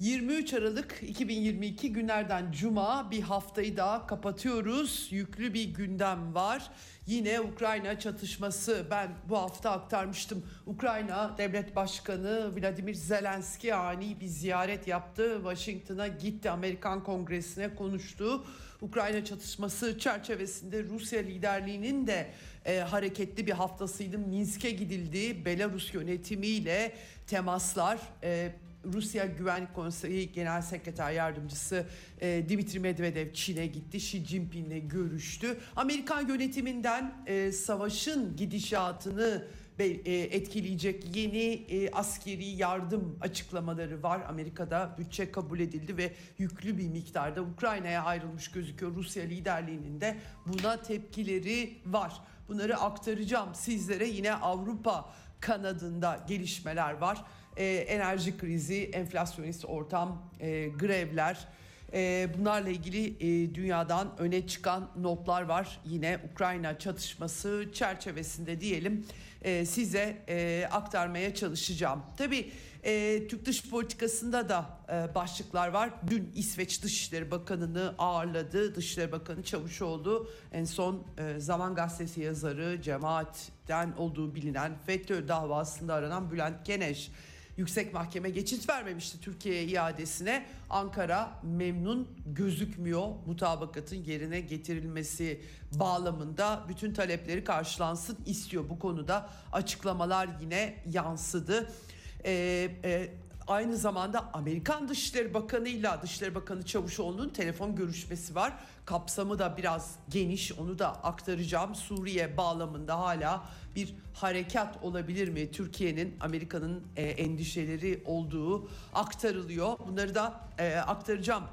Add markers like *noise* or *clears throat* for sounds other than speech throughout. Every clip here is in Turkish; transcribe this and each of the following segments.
23 Aralık 2022 günlerden cuma bir haftayı daha kapatıyoruz. Yüklü bir gündem var. Yine Ukrayna çatışması ben bu hafta aktarmıştım. Ukrayna Devlet Başkanı Vladimir Zelenski ani bir ziyaret yaptı. Washington'a gitti Amerikan Kongresi'ne konuştu. Ukrayna çatışması çerçevesinde Rusya liderliğinin de e, hareketli bir haftasıydı. Minsk'e gidildi. Belarus yönetimiyle temaslar e, Rusya Güvenlik Konseyi Genel Sekreter Yardımcısı e, Dimitri Medvedev Çin'e gitti. Xi Jinping'le görüştü. Amerikan yönetiminden e, savaşın gidişatını e, etkileyecek yeni e, askeri yardım açıklamaları var. Amerika'da bütçe kabul edildi ve yüklü bir miktarda Ukrayna'ya ayrılmış gözüküyor. Rusya liderliğinin de buna tepkileri var. Bunları aktaracağım sizlere. Yine Avrupa kanadında gelişmeler var. E, enerji krizi, enflasyonist ortam, e, grevler, e, bunlarla ilgili e, dünyadan öne çıkan notlar var. Yine Ukrayna çatışması çerçevesinde diyelim size aktarmaya çalışacağım. Tabii Türk dış politikasında da başlıklar var. Dün İsveç Dışişleri Bakanı'nı ağırladı. Dışişleri Bakanı Çavuşoğlu en son Zaman Gazetesi yazarı cemaatten olduğu bilinen FETÖ davasında aranan Bülent Keneş Yüksek Mahkeme geçit vermemişti Türkiye'ye iadesine. Ankara memnun gözükmüyor mutabakatın yerine getirilmesi bağlamında bütün talepleri karşılansın istiyor. Bu konuda açıklamalar yine yansıdı. Ee, e, aynı zamanda Amerikan Dışişleri Bakanı ile Dışişleri Bakanı Çavuşoğlu'nun telefon görüşmesi var. Kapsamı da biraz geniş onu da aktaracağım. Suriye bağlamında hala bir harekat olabilir mi? Türkiye'nin Amerika'nın e, endişeleri olduğu aktarılıyor. Bunları da e, aktaracağım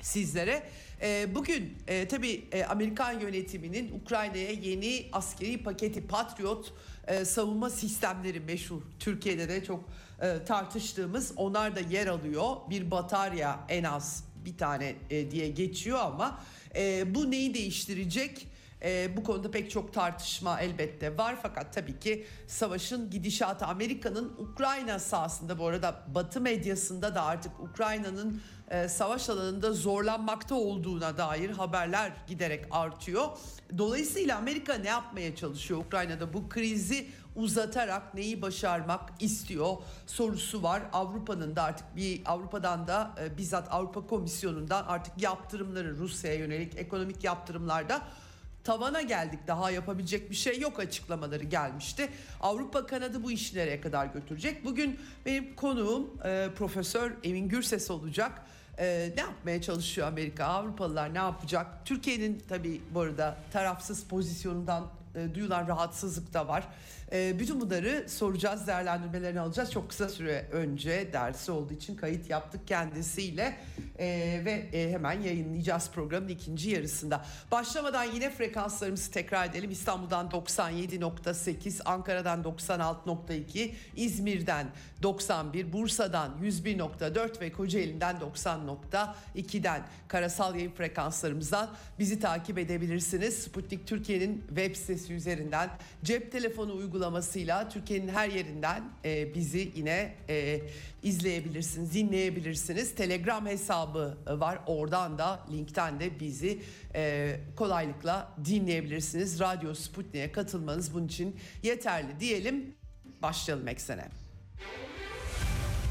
sizlere. E, bugün e, tabii e, Amerikan yönetiminin Ukrayna'ya yeni askeri paketi Patriot e, savunma sistemleri meşhur. Türkiye'de de çok e, tartıştığımız onlar da yer alıyor. Bir batarya en az bir tane e, diye geçiyor ama e, bu neyi değiştirecek? E, bu konuda pek çok tartışma elbette var fakat tabii ki savaşın gidişatı Amerika'nın Ukrayna sahasında bu arada Batı medyasında da artık Ukrayna'nın e, savaş alanında zorlanmakta olduğuna dair haberler giderek artıyor. Dolayısıyla Amerika ne yapmaya çalışıyor Ukrayna'da bu krizi uzatarak neyi başarmak istiyor sorusu var. Avrupa'nın da artık bir Avrupa'dan da e, bizzat Avrupa Komisyonu'ndan artık yaptırımları Rusya'ya yönelik ekonomik yaptırımlarda tavana geldik daha yapabilecek bir şey yok açıklamaları gelmişti. Avrupa kanadı bu işi nereye kadar götürecek? Bugün benim konuğum e, Profesör Emin Gürses olacak. E, ne yapmaya çalışıyor Amerika? Avrupalılar ne yapacak? Türkiye'nin tabii bu arada tarafsız pozisyonundan e, duyulan rahatsızlık da var. E, bütün bunları soracağız, değerlendirmelerini alacağız. Çok kısa süre önce dersi olduğu için kayıt yaptık kendisiyle e, ve e, hemen yayınlayacağız programın ikinci yarısında. Başlamadan yine frekanslarımızı tekrar edelim. İstanbul'dan 97.8, Ankara'dan 96.2, İzmir'den 91, Bursa'dan 101.4 ve Kocaeli'nden 90.2'den karasal yayın frekanslarımızdan bizi takip edebilirsiniz. Sputnik Türkiye'nin web sitesi üzerinden cep telefonu uygulamasıyla Türkiye'nin her yerinden e, bizi yine e, izleyebilirsiniz, dinleyebilirsiniz. Telegram hesabı var. Oradan da linkten de bizi e, kolaylıkla dinleyebilirsiniz. Radyo Sputnik'e katılmanız bunun için yeterli diyelim. Başlayalım eksene.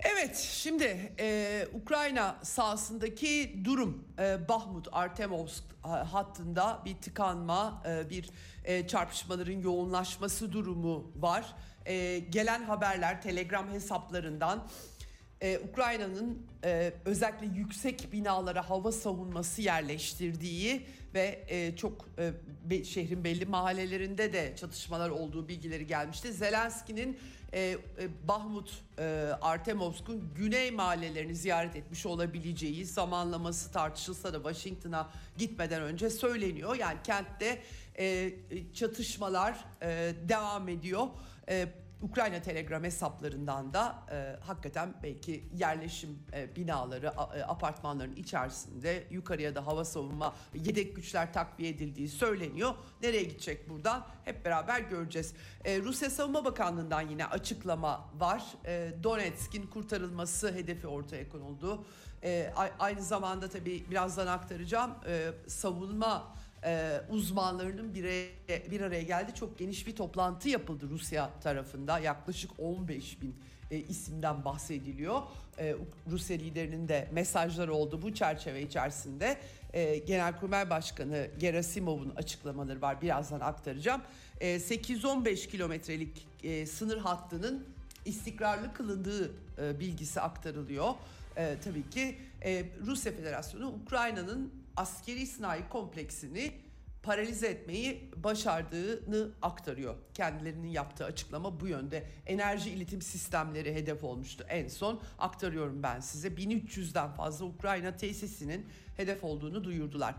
Evet şimdi e, Ukrayna sahasındaki durum e, Bahmut Artemovsk e, hattında bir tıkanma e, bir e, çarpışmaların yoğunlaşması durumu var. E, gelen haberler telegram hesaplarından e, Ukrayna'nın e, özellikle yüksek binalara hava savunması yerleştirdiği ve e, çok e, şehrin belli mahallelerinde de çatışmalar olduğu bilgileri gelmişti. Zelenski'nin e, e, Bahmut, e, Artemovsk'un güney mahallelerini ziyaret etmiş olabileceği zamanlaması tartışılsa da Washington'a gitmeden önce söyleniyor. Yani kentte e, çatışmalar e, devam ediyor. E, Ukrayna Telegram hesaplarından da e, hakikaten belki yerleşim e, binaları, a, e, apartmanların içerisinde yukarıya da hava savunma yedek güçler takviye edildiği söyleniyor. Nereye gidecek buradan? Hep beraber göreceğiz. E, Rusya Savunma Bakanlığı'ndan yine açıklama var. E, Donetsk'in kurtarılması hedefi ortaya konuldu. E, aynı zamanda tabii birazdan aktaracağım. E, savunma e, uzmanlarının bir bir araya geldi. Çok geniş bir toplantı yapıldı Rusya tarafında. Yaklaşık 15 bin e, isimden bahsediliyor. E, Rusya liderinin de mesajları oldu bu çerçeve içerisinde. E, Genelkurmay Başkanı Gerasimov'un açıklamaları var. Birazdan aktaracağım. E, 815 kilometrelik e, sınır hattının istikrarlı kılındığı e, bilgisi aktarılıyor. E, tabii ki e, Rusya Federasyonu Ukrayna'nın askeri sanayi kompleksini paralize etmeyi başardığını aktarıyor. Kendilerinin yaptığı açıklama bu yönde. Enerji iletim sistemleri hedef olmuştu en son. Aktarıyorum ben size. 1300'den fazla Ukrayna tesisinin hedef olduğunu duyurdular.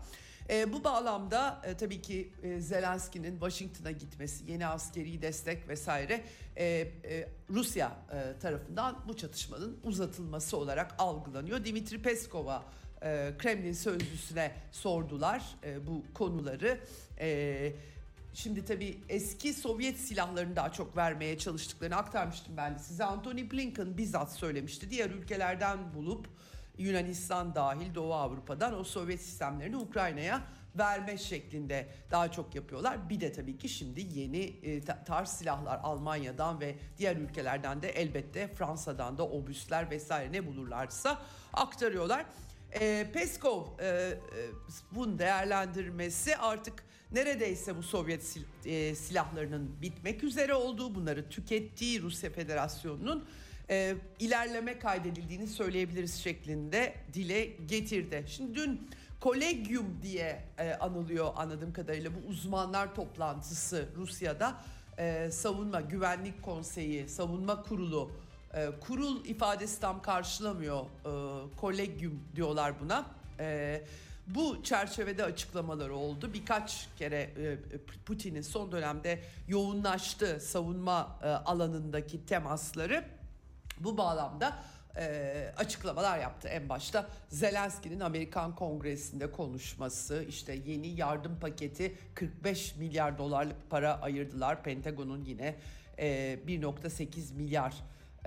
E, bu bağlamda e, tabii ki e, Zelenski'nin Washington'a gitmesi, yeni askeri destek vesaire e, e, Rusya e, tarafından bu çatışmanın uzatılması olarak algılanıyor. Dimitri Peskov'a e, Kremlin sözcüsüne sordular e, bu konuları. E, şimdi tabii eski Sovyet silahlarını daha çok vermeye çalıştıklarını aktarmıştım ben de size. Anthony Blinken bizzat söylemişti. Diğer ülkelerden bulup Yunanistan dahil Doğu Avrupa'dan o Sovyet sistemlerini Ukrayna'ya verme şeklinde daha çok yapıyorlar. Bir de tabii ki şimdi yeni e, tarz silahlar Almanya'dan ve diğer ülkelerden de elbette Fransa'dan da obüsler vesaire ne bulurlarsa aktarıyorlar. E, Peskov e, e, bunun değerlendirmesi artık neredeyse bu Sovyet sil, e, silahlarının bitmek üzere olduğu, bunları tükettiği Rusya Federasyonu'nun e, ilerleme kaydedildiğini söyleyebiliriz şeklinde dile getirdi. Şimdi dün Kolegium diye e, anılıyor anladığım kadarıyla bu uzmanlar toplantısı Rusya'da e, savunma güvenlik konseyi savunma kurulu e, kurul ifadesi tam karşılamıyor e, kolegium diyorlar buna. E, bu çerçevede açıklamaları oldu. Birkaç kere e, Putin'in son dönemde yoğunlaştı savunma e, alanındaki temasları. Bu bağlamda e, açıklamalar yaptı en başta. Zelenski'nin Amerikan Kongresi'nde konuşması, işte yeni yardım paketi 45 milyar dolarlık para ayırdılar. Pentagon'un yine e, 1.8 milyar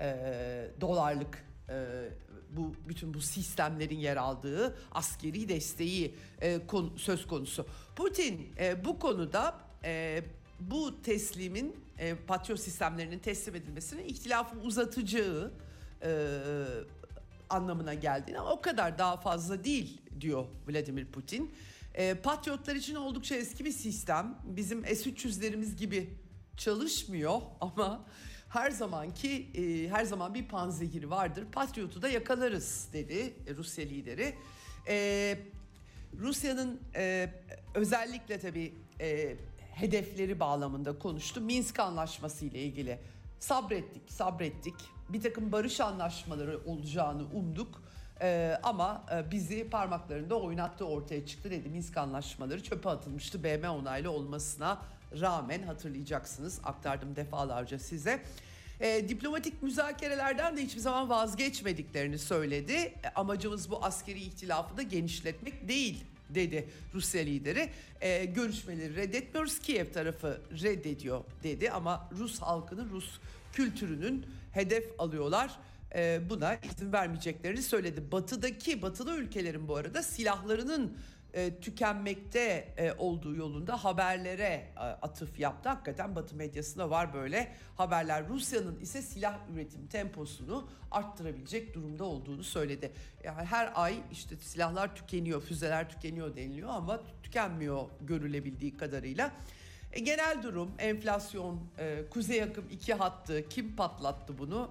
e, dolarlık e, bu bütün bu sistemlerin yer aldığı askeri desteği e, konu, söz konusu. Putin e, bu konuda e, bu teslimin e, Patriot sistemlerinin teslim edilmesini ihtilafı uzatacağı e, anlamına geldiğini ama o kadar daha fazla değil diyor Vladimir Putin. E, Patriotlar için oldukça eski bir sistem. Bizim S-300'lerimiz gibi çalışmıyor *laughs* ama her zamanki e, her zaman bir panzehiri vardır. Patriot'u da yakalarız dedi Rusya lideri. E, Rusya'nın e, özellikle tabii e, hedefleri bağlamında konuştu. Minsk Anlaşması ile ilgili sabrettik, sabrettik. Bir takım barış anlaşmaları olacağını umduk. Ee, ama e, bizi parmaklarında oynattı ortaya çıktı dedi. Minsk anlaşmaları çöpe atılmıştı BM onaylı olmasına rağmen hatırlayacaksınız aktardım defalarca size. E, diplomatik müzakerelerden de hiçbir zaman vazgeçmediklerini söyledi. E, amacımız bu askeri ihtilafı da genişletmek değil dedi Rusya lideri. E, görüşmeleri reddetmiyoruz. Kiev tarafı reddediyor dedi ama Rus halkının, Rus kültürünün hedef alıyorlar. E, buna izin vermeyeceklerini söyledi. Batıdaki, batılı ülkelerin bu arada silahlarının e, tükenmekte e, olduğu yolunda haberlere e, atıf yaptı. Hakikaten Batı medyasında var böyle haberler. Rusya'nın ise silah üretim temposunu arttırabilecek durumda olduğunu söyledi. Yani her ay işte silahlar tükeniyor, füzeler tükeniyor deniliyor ama tükenmiyor görülebildiği kadarıyla. Genel durum, enflasyon, Kuzey Akım iki hattı, kim patlattı bunu?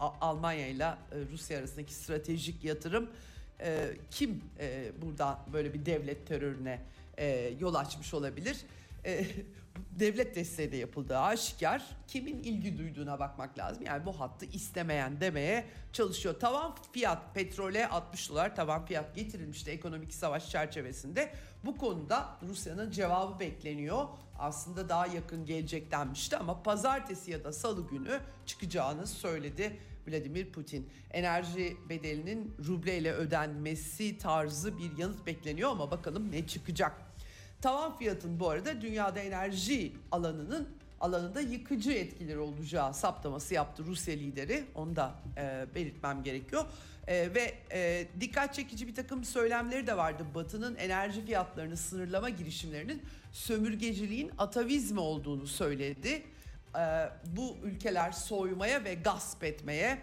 Almanya ile Rusya arasındaki stratejik yatırım e, kim e, burada böyle bir devlet terörüne e, yol açmış olabilir? E, *laughs* devlet desteği de yapıldığı aşikar. Kimin ilgi duyduğuna bakmak lazım. Yani bu hattı istemeyen demeye çalışıyor. Tavan fiyat petrole 60 dolar tavan fiyat getirilmişti ekonomik savaş çerçevesinde. Bu konuda Rusya'nın cevabı bekleniyor. Aslında daha yakın gelecek denmişti ama pazartesi ya da salı günü çıkacağını söyledi Vladimir Putin. Enerji bedelinin ruble ile ödenmesi tarzı bir yanıt bekleniyor ama bakalım ne çıkacak. Tavan fiyatın bu arada dünyada enerji alanının alanında yıkıcı etkileri olacağı saptaması yaptı Rusya lideri. Onu da e, belirtmem gerekiyor. E, ve e, dikkat çekici bir takım söylemleri de vardı. Batı'nın enerji fiyatlarını sınırlama girişimlerinin sömürgeciliğin atavizmi olduğunu söyledi. E, bu ülkeler soymaya ve gasp etmeye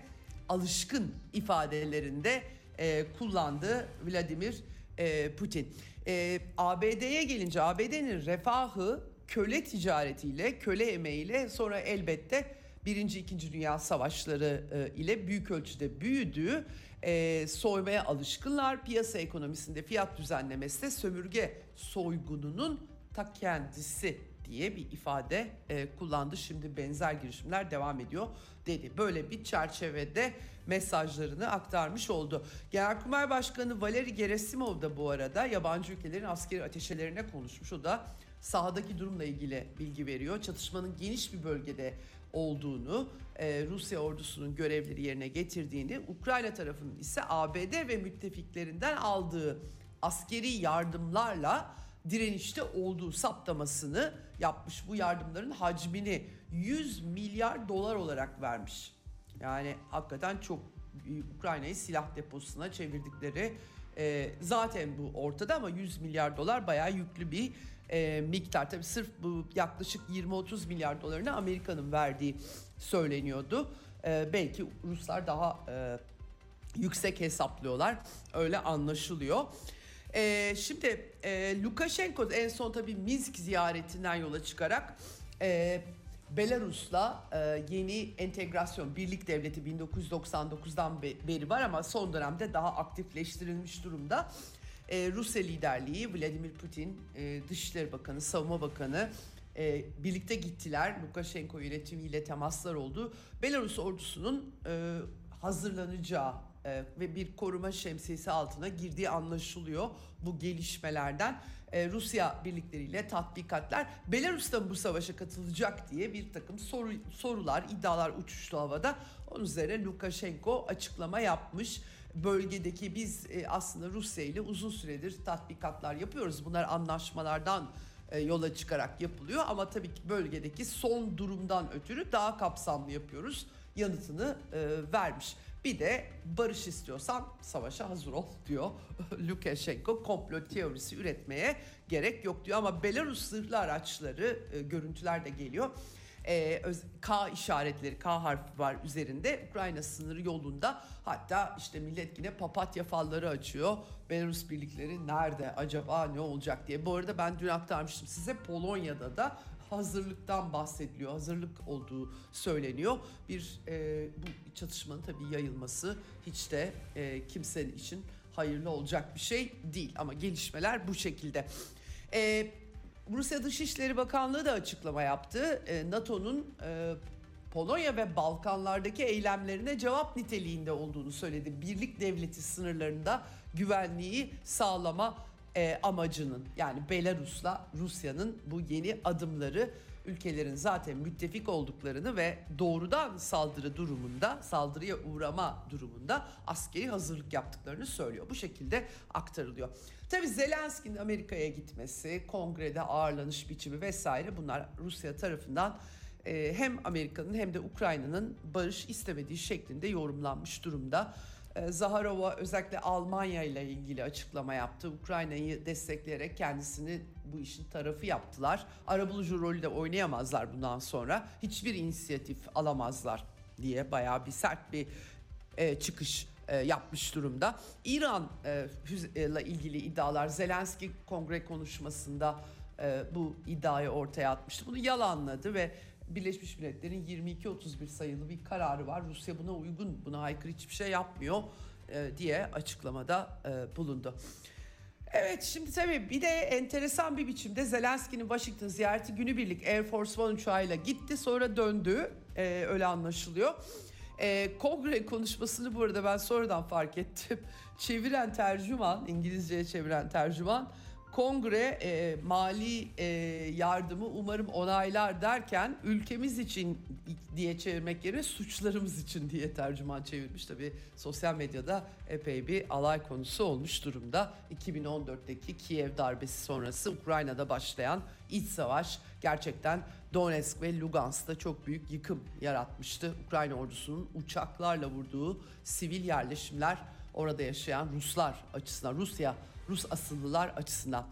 alışkın ifadelerinde e, kullandı Vladimir e, Putin. E, ABD'ye gelince ABD'nin refahı köle ticaretiyle, köle emeğiyle sonra elbette Birinci, İkinci Dünya Savaşları e, ile büyük ölçüde büyüdü. E, soymaya alışkınlar. Piyasa ekonomisinde fiyat düzenlemesi de sömürge soygununun ta kendisi diye bir ifade e, kullandı. Şimdi benzer girişimler devam ediyor dedi. Böyle bir çerçevede mesajlarını aktarmış oldu. Genelkurmay Başkanı Valeri Gerasimov da bu arada yabancı ülkelerin askeri ateşelerine konuşmuş. O da sahadaki durumla ilgili bilgi veriyor. Çatışmanın geniş bir bölgede olduğunu, e, Rusya ordusunun görevleri yerine getirdiğini, Ukrayna tarafının ise ABD ve müttefiklerinden aldığı askeri yardımlarla direnişte olduğu saptamasını yapmış. Bu yardımların hacmini 100 milyar dolar olarak vermiş. Yani hakikaten çok Ukrayna'yı silah deposuna çevirdikleri e, zaten bu ortada ama 100 milyar dolar bayağı yüklü bir e, miktar. Tabii sırf bu yaklaşık 20-30 milyar dolarını Amerika'nın verdiği söyleniyordu. E, belki Ruslar daha e, yüksek hesaplıyorlar. Öyle anlaşılıyor. E, şimdi e, Lukashenko en son tabii Minsk ziyaretinden yola çıkarak e, Belarus'la e, yeni entegrasyon birlik devleti 1999'dan beri var ama son dönemde daha aktifleştirilmiş durumda. E, Rusya liderliği Vladimir Putin, e, Dışişleri Bakanı, Savunma Bakanı e, birlikte gittiler. Lukashenko yönetimiyle temaslar oldu. Belarus ordusunun e, hazırlanacağı e, ve bir koruma şemsiyesi altına girdiği anlaşılıyor bu gelişmelerden. E, Rusya birlikleriyle tatbikatlar Belarus'ta bu savaşa katılacak diye bir takım soru, sorular, iddialar uçuştu havada. Onun üzerine Lukashenko açıklama yapmış. Bölgedeki biz e, aslında Rusya ile uzun süredir tatbikatlar yapıyoruz. Bunlar anlaşmalardan yola çıkarak yapılıyor ama tabii ki bölgedeki son durumdan ötürü daha kapsamlı yapıyoruz yanıtını vermiş. Bir de barış istiyorsan savaşa hazır ol diyor *laughs* Lukashenko. Komplo teorisi üretmeye gerek yok diyor ama Belarus zırhlı araçları e, görüntüler de geliyor. E, K işaretleri K harfi var üzerinde Ukrayna sınırı yolunda hatta işte millet yine papatya falları açıyor. Belarus birlikleri nerede acaba ne olacak diye. Bu arada ben dün aktarmıştım size Polonya'da da hazırlıktan bahsediliyor. Hazırlık olduğu söyleniyor. Bir e, bu çatışmanın tabii yayılması hiç de e, kimsenin için hayırlı olacak bir şey değil. Ama gelişmeler bu şekilde. E, Rusya Dışişleri Bakanlığı da açıklama yaptı. E, NATO'nun e, Polonya ve Balkanlardaki eylemlerine cevap niteliğinde olduğunu söyledi. Birlik devleti sınırlarında güvenliği sağlama e, amacının yani Belarus'la Rusya'nın bu yeni adımları ülkelerin zaten müttefik olduklarını ve doğrudan saldırı durumunda, saldırıya uğrama durumunda askeri hazırlık yaptıklarını söylüyor. Bu şekilde aktarılıyor. Tabii Zelenski'nin Amerika'ya gitmesi, kongrede ağırlanış biçimi vesaire bunlar Rusya tarafından e, hem Amerika'nın hem de Ukrayna'nın barış istemediği şeklinde yorumlanmış durumda. E, Zaharova özellikle Almanya ile ilgili açıklama yaptı. Ukrayna'yı destekleyerek kendisini bu işin tarafı yaptılar. Arabulucu rolü de oynayamazlar bundan sonra. Hiçbir inisiyatif alamazlar diye bayağı bir sert bir e, çıkış e, yapmış durumda. İran e, ile ilgili iddialar Zelenski kongre konuşmasında e, bu iddiayı ortaya atmıştı. Bunu yalanladı ve Birleşmiş Milletler'in 22-31 sayılı bir kararı var. Rusya buna uygun, buna aykırı hiçbir şey yapmıyor e, diye açıklamada e, bulundu. Evet şimdi tabii bir de enteresan bir biçimde Zelenski'nin Washington ziyareti günübirlik Air Force One uçağıyla gitti sonra döndü e, öyle anlaşılıyor. E, kongre konuşmasını bu arada ben sonradan fark ettim. *laughs* Çeviren tercüman, İngilizceye çeviren tercüman kongre e, mali e, yardımı umarım onaylar derken ülkemiz için diye çevirmek yerine suçlarımız için diye tercüman çevirmiş. Tabi sosyal medyada epey bir alay konusu olmuş durumda. 2014'teki Kiev darbesi sonrası Ukrayna'da başlayan iç savaş gerçekten Donetsk ve Lugansk'ta çok büyük yıkım yaratmıştı. Ukrayna ordusunun uçaklarla vurduğu sivil yerleşimler orada yaşayan Ruslar açısından Rusya Rus asıllılar açısından.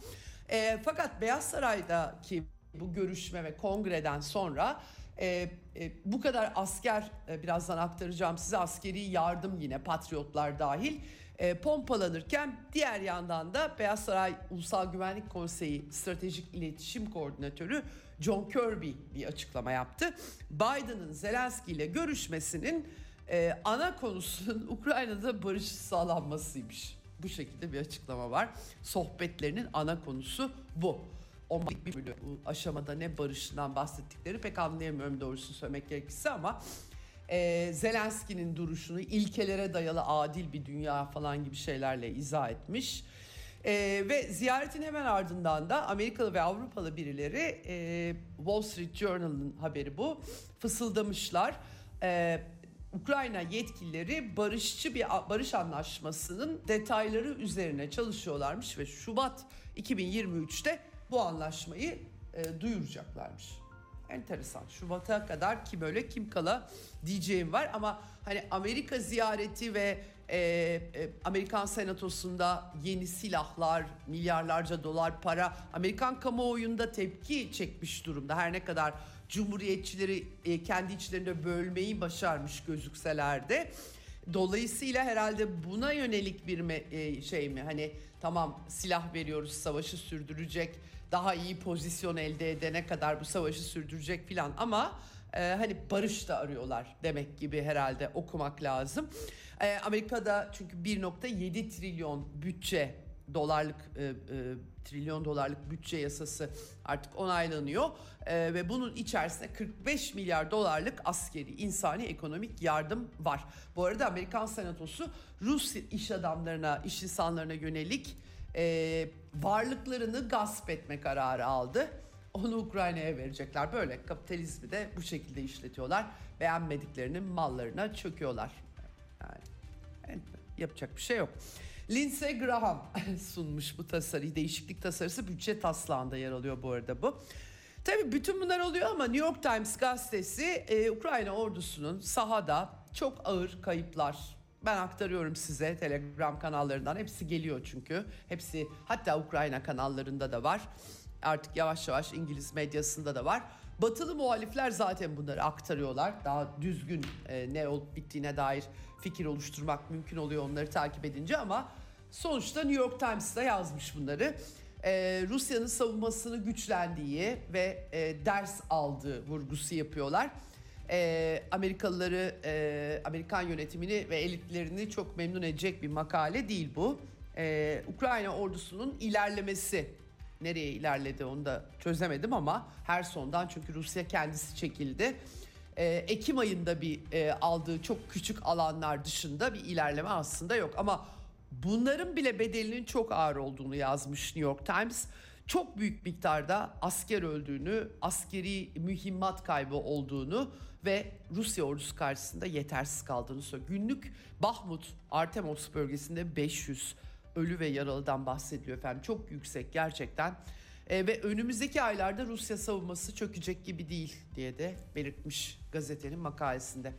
E, fakat Beyaz Saray'daki bu görüşme ve kongreden sonra e, e, bu kadar asker e, birazdan aktaracağım size askeri yardım yine patriotlar dahil e, pompalanırken diğer yandan da Beyaz Saray Ulusal Güvenlik Konseyi Stratejik İletişim Koordinatörü John Kirby bir açıklama yaptı. Biden'ın Zelenski ile görüşmesinin e, ana konusunun *laughs* Ukrayna'da barış sağlanmasıymış. Bu şekilde bir açıklama var. Sohbetlerinin ana konusu bu. O bir bölüm aşamada ne barışından bahsettikleri pek anlayamıyorum doğrusu söylemek gerekirse ama e, Zelenski'nin duruşunu ilkelere dayalı adil bir dünya falan gibi şeylerle izah etmiş. E, ve ziyaretin hemen ardından da Amerikalı ve Avrupalı birileri e, Wall Street Journal'ın haberi bu fısıldamışlar. E, Ukrayna yetkilileri barışçı bir barış anlaşmasının detayları üzerine çalışıyorlarmış ve Şubat 2023'te bu anlaşmayı e, duyuracaklarmış. Enteresan. Şubat'a kadar kim öyle kim kala diyeceğim var ama hani Amerika ziyareti ve e, e, Amerikan Senatosu'nda yeni silahlar, milyarlarca dolar para Amerikan kamuoyunda tepki çekmiş durumda. Her ne kadar Cumhuriyetçileri e, kendi içlerinde bölmeyi başarmış gözükseler de dolayısıyla herhalde buna yönelik bir e, şey mi hani tamam silah veriyoruz savaşı sürdürecek daha iyi pozisyon elde edene kadar bu savaşı sürdürecek filan ama e, hani barış da arıyorlar demek gibi herhalde okumak lazım. E, Amerika'da çünkü 1.7 trilyon bütçe dolarlık e, e, trilyon dolarlık bütçe yasası artık onaylanıyor e, ve bunun içerisinde 45 milyar dolarlık askeri, insani, ekonomik yardım var. Bu arada Amerikan Senatosu Rus iş adamlarına, iş insanlarına yönelik e, varlıklarını gasp etme kararı aldı. Onu Ukrayna'ya verecekler. Böyle kapitalizmi de bu şekilde işletiyorlar. Beğenmediklerinin mallarına çöküyorlar. Yani yapacak bir şey yok. Lindsey Graham *laughs* sunmuş bu tasarıyı. Değişiklik tasarısı bütçe taslağında yer alıyor bu arada bu. Tabii bütün bunlar oluyor ama New York Times gazetesi e, Ukrayna ordusunun sahada çok ağır kayıplar ben aktarıyorum size Telegram kanallarından. Hepsi geliyor çünkü. Hepsi hatta Ukrayna kanallarında da var. Artık yavaş yavaş İngiliz medyasında da var. Batılı muhalifler zaten bunları aktarıyorlar. Daha düzgün e, ne olup bittiğine dair fikir oluşturmak mümkün oluyor onları takip edince ama sonuçta New York Times'da yazmış bunları. Ee, Rusya'nın savunmasını güçlendiği ve e, ders aldığı vurgusu yapıyorlar. Ee, Amerikalıları, e, Amerikan yönetimini ve elitlerini çok memnun edecek bir makale değil bu. Ee, Ukrayna ordusunun ilerlemesi nereye ilerledi onu da çözemedim ama her sondan çünkü Rusya kendisi çekildi. Ee, Ekim ayında bir e, aldığı çok küçük alanlar dışında bir ilerleme aslında yok ama bunların bile bedelinin çok ağır olduğunu yazmış New York Times. Çok büyük miktarda asker öldüğünü, askeri mühimmat kaybı olduğunu ve Rusya ordusu karşısında yetersiz kaldığını söylüyor. Günlük Bahmut, Artemos bölgesinde 500 ölü ve yaralıdan bahsediliyor efendim. Çok yüksek gerçekten. E, ve önümüzdeki aylarda Rusya savunması çökecek gibi değil diye de belirtmiş gazetenin makalesinde.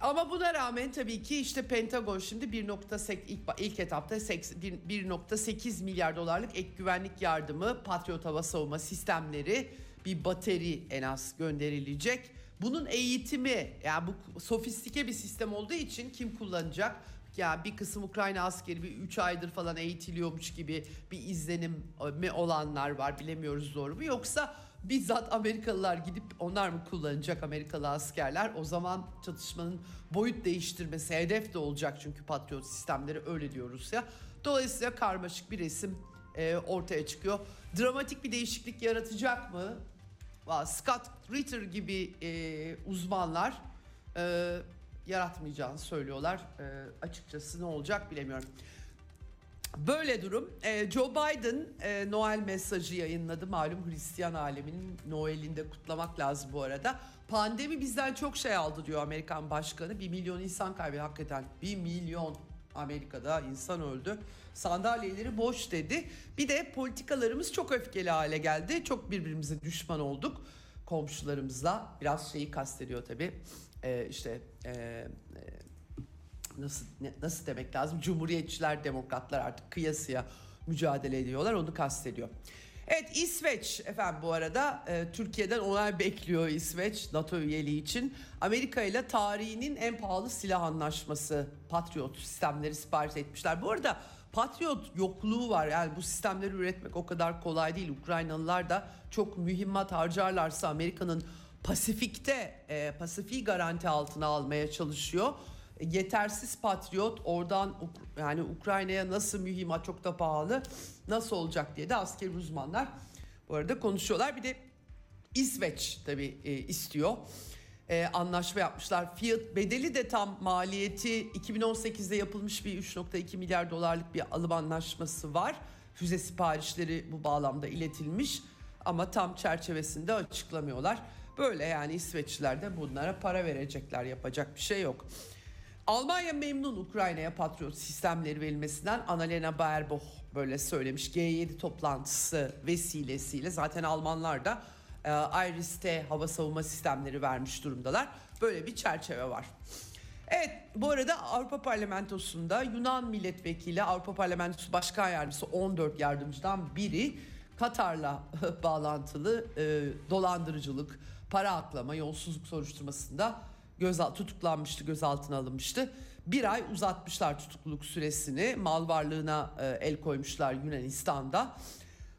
Ama buna rağmen tabii ki işte Pentagon şimdi 1.8 ilk, ilk etapta 1.8 milyar dolarlık ek güvenlik yardımı, Patriot hava savunma sistemleri, bir bateri en az gönderilecek. Bunun eğitimi yani bu sofistike bir sistem olduğu için kim kullanacak? Ya bir kısım Ukrayna askeri bir 3 aydır falan eğitiliyormuş gibi bir izlenim mi olanlar var bilemiyoruz doğru mu yoksa bizzat Amerikalılar gidip onlar mı kullanacak Amerikalı askerler o zaman çatışmanın boyut değiştirmesi hedef de olacak çünkü Patriot sistemleri öyle diyor Rusya. Dolayısıyla karmaşık bir resim e, ortaya çıkıyor. Dramatik bir değişiklik yaratacak mı? Scott Ritter gibi e, uzmanlar e, yaratmayacağını söylüyorlar. E, açıkçası ne olacak bilemiyorum. Böyle durum. E, Joe Biden e, Noel mesajı yayınladı. Malum Hristiyan aleminin Noel'inde kutlamak lazım bu arada. Pandemi bizden çok şey aldı diyor Amerikan başkanı. Bir milyon insan kaybetti hakikaten. Bir milyon Amerika'da insan öldü. Sandalyeleri boş dedi. Bir de politikalarımız çok öfkeli hale geldi. Çok birbirimize düşman olduk komşularımızla. Biraz şeyi kastediyor tabii. Ee, işte e, e, nasıl ne, nasıl demek lazım? Cumhuriyetçiler, demokratlar artık kıyasıya mücadele ediyorlar. Onu kastediyor. Evet İsveç efendim bu arada e, Türkiye'den onay bekliyor İsveç NATO üyeliği için. Amerika ile tarihinin en pahalı silah anlaşması Patriot sistemleri sipariş etmişler. Bu arada Patriot yokluğu var yani bu sistemleri üretmek o kadar kolay değil. Ukraynalılar da çok mühimmat harcarlarsa Amerika'nın Pasifik'te e, Pasifik'i garanti altına almaya çalışıyor. E, yetersiz Patriot oradan yani Ukrayna'ya nasıl mühimmat çok da pahalı nasıl olacak diye de askeri uzmanlar bu arada konuşuyorlar. Bir de İsveç tabii e, istiyor. E, anlaşma yapmışlar. Fiyat bedeli de tam maliyeti 2018'de yapılmış bir 3.2 milyar dolarlık bir alım anlaşması var. Füze siparişleri bu bağlamda iletilmiş ama tam çerçevesinde açıklamıyorlar. Böyle yani İsveçliler de bunlara para verecekler yapacak bir şey yok. Almanya memnun Ukrayna'ya Patriot sistemleri verilmesinden Annalena Baerbock böyle söylemiş. G7 toplantısı vesilesiyle zaten Almanlar da e, Iris-T hava savunma sistemleri vermiş durumdalar. Böyle bir çerçeve var. Evet bu arada Avrupa Parlamentosu'nda Yunan milletvekili Avrupa Parlamentosu Başkan Yardımcısı 14 yardımcıdan biri Katar'la *laughs* bağlantılı e, dolandırıcılık, para aklama, yolsuzluk soruşturmasında gözal tutuklanmıştı, gözaltına alınmıştı. Bir ay uzatmışlar tutukluluk süresini. Mal varlığına e, el koymuşlar Yunanistan'da.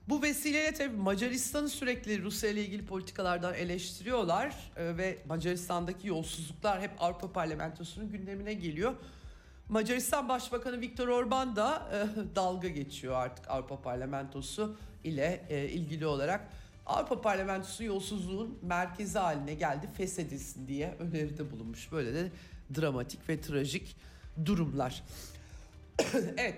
Bu vesileyle tabii Macaristan'ı sürekli Rusya ile ilgili politikalardan eleştiriyorlar e, ve Macaristan'daki yolsuzluklar hep Avrupa Parlamentosu'nun gündemine geliyor. Macaristan Başbakanı Viktor Orban da e, dalga geçiyor artık Avrupa Parlamentosu ile ilgili olarak. Avrupa Parlamentosu yolsuzluğun merkezi haline geldi feshedilsin diye öneride bulunmuş. Böyle de dramatik ve trajik durumlar. *clears throat* evet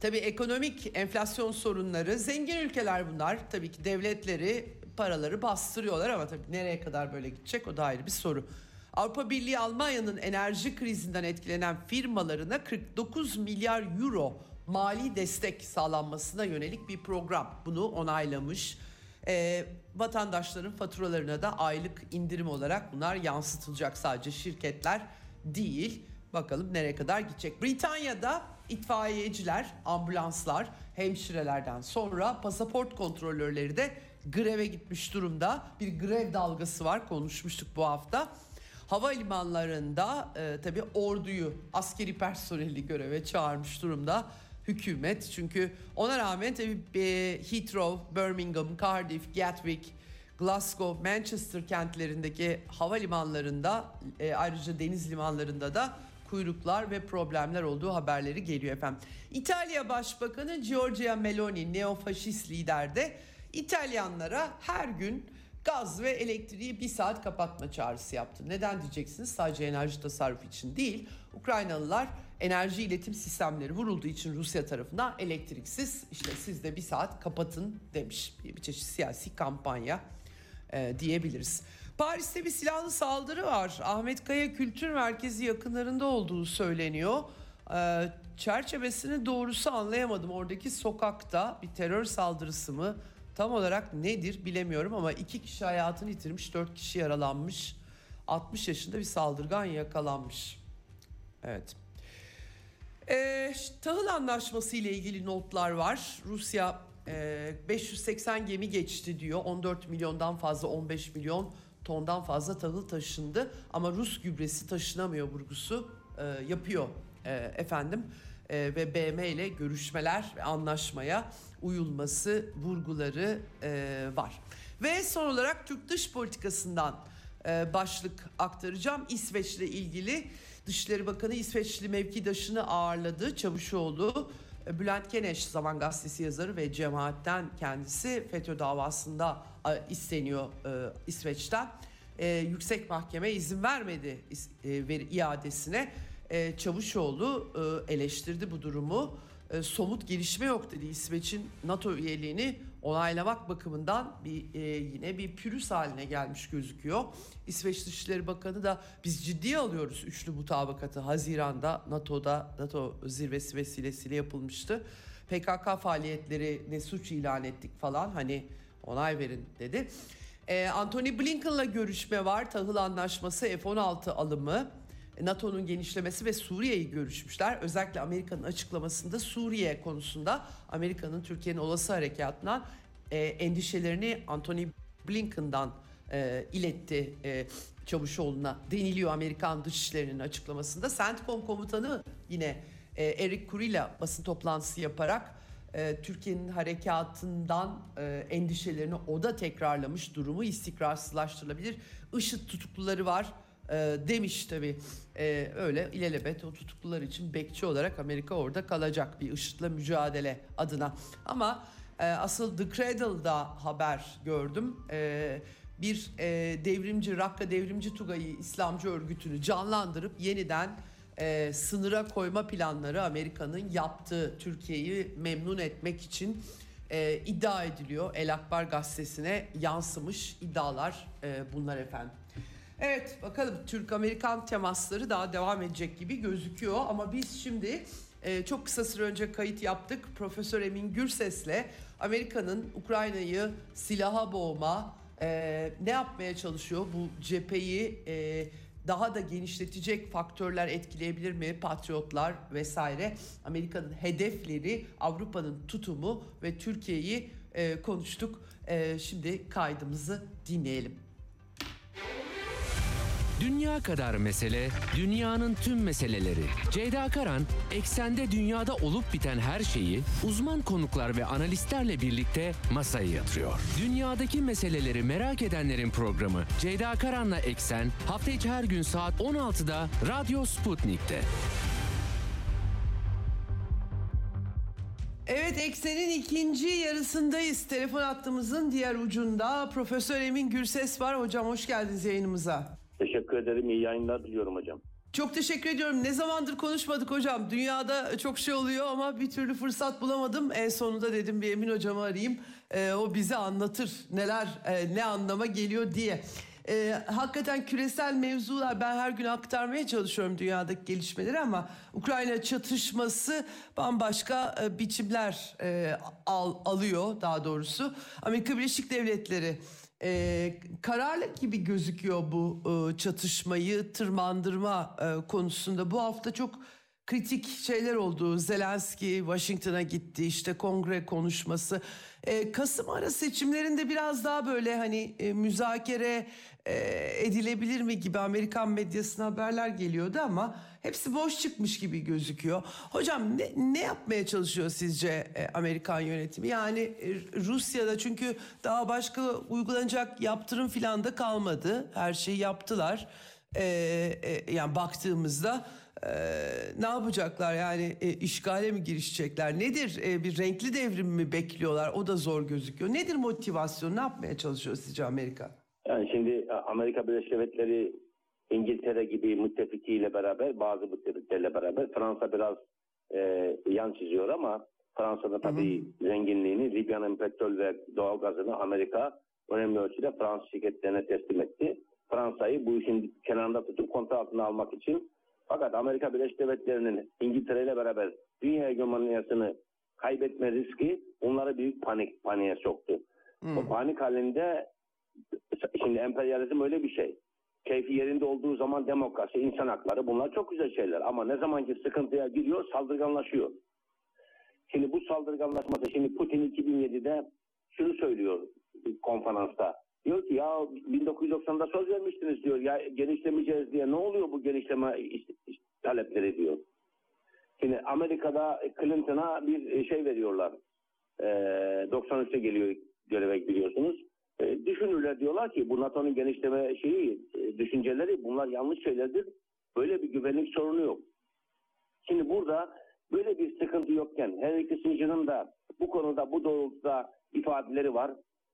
tabii ekonomik enflasyon sorunları zengin ülkeler bunlar. Tabii ki devletleri paraları bastırıyorlar ama tabii nereye kadar böyle gidecek o da ayrı bir soru. Avrupa Birliği Almanya'nın enerji krizinden etkilenen firmalarına 49 milyar euro mali destek sağlanmasına yönelik bir program. Bunu onaylamış e, vatandaşların faturalarına da aylık indirim olarak bunlar yansıtılacak sadece şirketler değil. Bakalım nereye kadar gidecek. Britanya'da itfaiyeciler, ambulanslar, hemşirelerden sonra pasaport kontrolörleri de greve gitmiş durumda. Bir grev dalgası var konuşmuştuk bu hafta. Havalimanlarında e, tabii orduyu, askeri personeli göreve çağırmış durumda hükümet. Çünkü ona rağmen tabii e, Heathrow, Birmingham, Cardiff, Gatwick, Glasgow, Manchester kentlerindeki havalimanlarında e, ayrıca deniz limanlarında da kuyruklar ve problemler olduğu haberleri geliyor efendim. İtalya Başbakanı Giorgia Meloni neofaşist liderde İtalyanlara her gün gaz ve elektriği bir saat kapatma çağrısı yaptı. Neden diyeceksiniz? Sadece enerji tasarrufu için değil. Ukraynalılar enerji iletim sistemleri vurulduğu için Rusya tarafından elektriksiz işte siz de bir saat kapatın demiş. Bir çeşit siyasi kampanya e, diyebiliriz. Paris'te bir silahlı saldırı var. Ahmet Kaya Kültür Merkezi yakınlarında olduğu söyleniyor. E, çerçevesini doğrusu anlayamadım. Oradaki sokakta bir terör saldırısı mı tam olarak nedir bilemiyorum ama iki kişi hayatını yitirmiş, dört kişi yaralanmış. 60 yaşında bir saldırgan yakalanmış. Evet. Ee, tahıl anlaşması ile ilgili notlar var. Rusya e, 580 gemi geçti diyor. 14 milyondan fazla 15 milyon tondan fazla tahıl taşındı. Ama Rus gübresi taşınamıyor vurgusu e, yapıyor e, efendim. E, ve BM ile görüşmeler ve anlaşmaya uyulması vurguları e, var. Ve son olarak Türk dış politikasından e, başlık aktaracağım. İsveç'le ilgili Dışişleri Bakanı İsveçli mevkidaşını ağırladı. Çavuşoğlu, e, Bülent Keneş Zaman Gazetesi yazarı ve cemaatten kendisi FETÖ davasında e, isteniyor e, İsveç'ten. Yüksek Mahkeme izin vermedi iadesine. Çavuşoğlu eleştirdi bu durumu. Somut gelişme yok dedi. İsveç'in NATO üyeliğini onaylamak bakımından bir e, yine bir pürüz haline gelmiş gözüküyor. İsveç Dışişleri Bakanı da biz ciddiye alıyoruz üçlü mutabakatı Haziran'da NATO'da NATO zirvesi vesilesiyle yapılmıştı. PKK faaliyetleri ne suç ilan ettik falan hani onay verin dedi. E, Anthony Blinken'la görüşme var. Tahıl Anlaşması F-16 alımı. NATO'nun genişlemesi ve Suriye'yi görüşmüşler. Özellikle Amerika'nın açıklamasında Suriye konusunda Amerika'nın Türkiye'nin olası harekatından e, endişelerini Anthony Blinken'dan e, iletti e, Çavuşoğlu'na deniliyor Amerikan Dışişleri'nin açıklamasında. CENTCOM komutanı yine e, Eric Kurilla basın toplantısı yaparak e, Türkiye'nin harekatından e, endişelerini o da tekrarlamış durumu istikrarsızlaştırılabilir. IŞİD tutukluları var e, demiş tabi e, öyle ilelebet o tutuklular için bekçi olarak Amerika orada kalacak bir IŞİD'le mücadele adına ama e, asıl The Cradle'da haber gördüm e, bir e, devrimci Rakka Devrimci Tugayı İslamcı örgütünü canlandırıp yeniden e, sınıra koyma planları Amerika'nın yaptığı Türkiye'yi memnun etmek için e, iddia ediliyor. El Akbar gazetesine yansımış iddialar e, bunlar efendim. Evet bakalım Türk-Amerikan temasları daha devam edecek gibi gözüküyor ama biz şimdi e, çok kısa süre önce kayıt yaptık. Profesör Emin Gürses'le Amerika'nın Ukrayna'yı silaha boğma e, ne yapmaya çalışıyor bu cepheyi e, daha da genişletecek faktörler etkileyebilir mi? Patriotlar vesaire Amerika'nın hedefleri, Avrupa'nın tutumu ve Türkiye'yi e, konuştuk. E, şimdi kaydımızı dinleyelim. Dünya kadar mesele, dünyanın tüm meseleleri. Ceyda Karan, eksende dünyada olup biten her şeyi uzman konuklar ve analistlerle birlikte masaya yatırıyor. Dünyadaki meseleleri merak edenlerin programı Ceyda Karan'la Eksen hafta içi her gün saat 16'da Radyo Sputnik'te. Evet Eksen'in ikinci yarısındayız. Telefon hattımızın diğer ucunda Profesör Emin Gürses var. Hocam hoş geldiniz yayınımıza. Teşekkür ederim. İyi yayınlar diliyorum hocam. Çok teşekkür ediyorum. Ne zamandır konuşmadık hocam. Dünyada çok şey oluyor ama bir türlü fırsat bulamadım. En sonunda dedim bir Emin hocamı arayayım. Ee, o bize anlatır neler e, ne anlama geliyor diye. Ee, hakikaten küresel mevzular ben her gün aktarmaya çalışıyorum dünyadaki gelişmeleri ama Ukrayna çatışması bambaşka e, biçimler e, al, alıyor daha doğrusu. Amerika Birleşik Devletleri e, kararlı gibi gözüküyor bu e, çatışmayı tırmandırma e, konusunda. Bu hafta çok kritik şeyler oldu. Zelenski Washington'a gitti işte kongre konuşması. E, Kasım ara seçimlerinde biraz daha böyle hani e, müzakere e, edilebilir mi gibi Amerikan medyasına haberler geliyordu ama hepsi boş çıkmış gibi gözüküyor. Hocam ne, ne yapmaya çalışıyor sizce e, Amerikan yönetimi? Yani e, Rusya'da çünkü daha başka uygulanacak yaptırım filan da kalmadı. Her şeyi yaptılar. E, e, yani baktığımızda e, ne yapacaklar yani e, işgale mi girişecekler? Nedir e, bir renkli devrim mi bekliyorlar? O da zor gözüküyor. Nedir motivasyon? Ne yapmaya çalışıyor sizce Amerika? Yani şimdi e, Amerika Birleşik Devletleri İngiltere gibi müttefikiyle beraber bazı müttefiklerle beraber Fransa biraz e, yan çiziyor ama Fransa'da tabii hı hı. zenginliğini Libya'nın petrol ve doğal gazını Amerika önemli ölçüde Fransız şirketlerine teslim etti. Fransa'yı bu işin kenarında tutup kontrol altına almak için fakat Amerika Birleşik Devletleri'nin İngiltere ile beraber dünya hegemonyasını kaybetme riski onları büyük panik paniğe soktu. Hmm. O panik halinde şimdi emperyalizm öyle bir şey. keyfi yerinde olduğu zaman demokrasi, insan hakları bunlar çok güzel şeyler. Ama ne zaman ki sıkıntıya giriyor saldırganlaşıyor. Şimdi bu saldırganlaşması, şimdi Putin 2007'de şunu söylüyor konferansta. Diyor ki ya 1990'da söz vermiştiniz diyor ya genişlemeyeceğiz diye ne oluyor bu genişleme talepleri diyor. Şimdi Amerika'da Clinton'a bir şey veriyorlar. Ee, 93'te geliyor göreve biliyorsunuz. Ee, düşünürler diyorlar ki bu NATO'nun genişleme şeyi e, düşünceleri bunlar yanlış şeylerdir. Böyle bir güvenlik sorunu yok. Şimdi burada böyle bir sıkıntı yokken Henry Kissinger'ın da bu konuda bu doğrultuda ifadeleri var.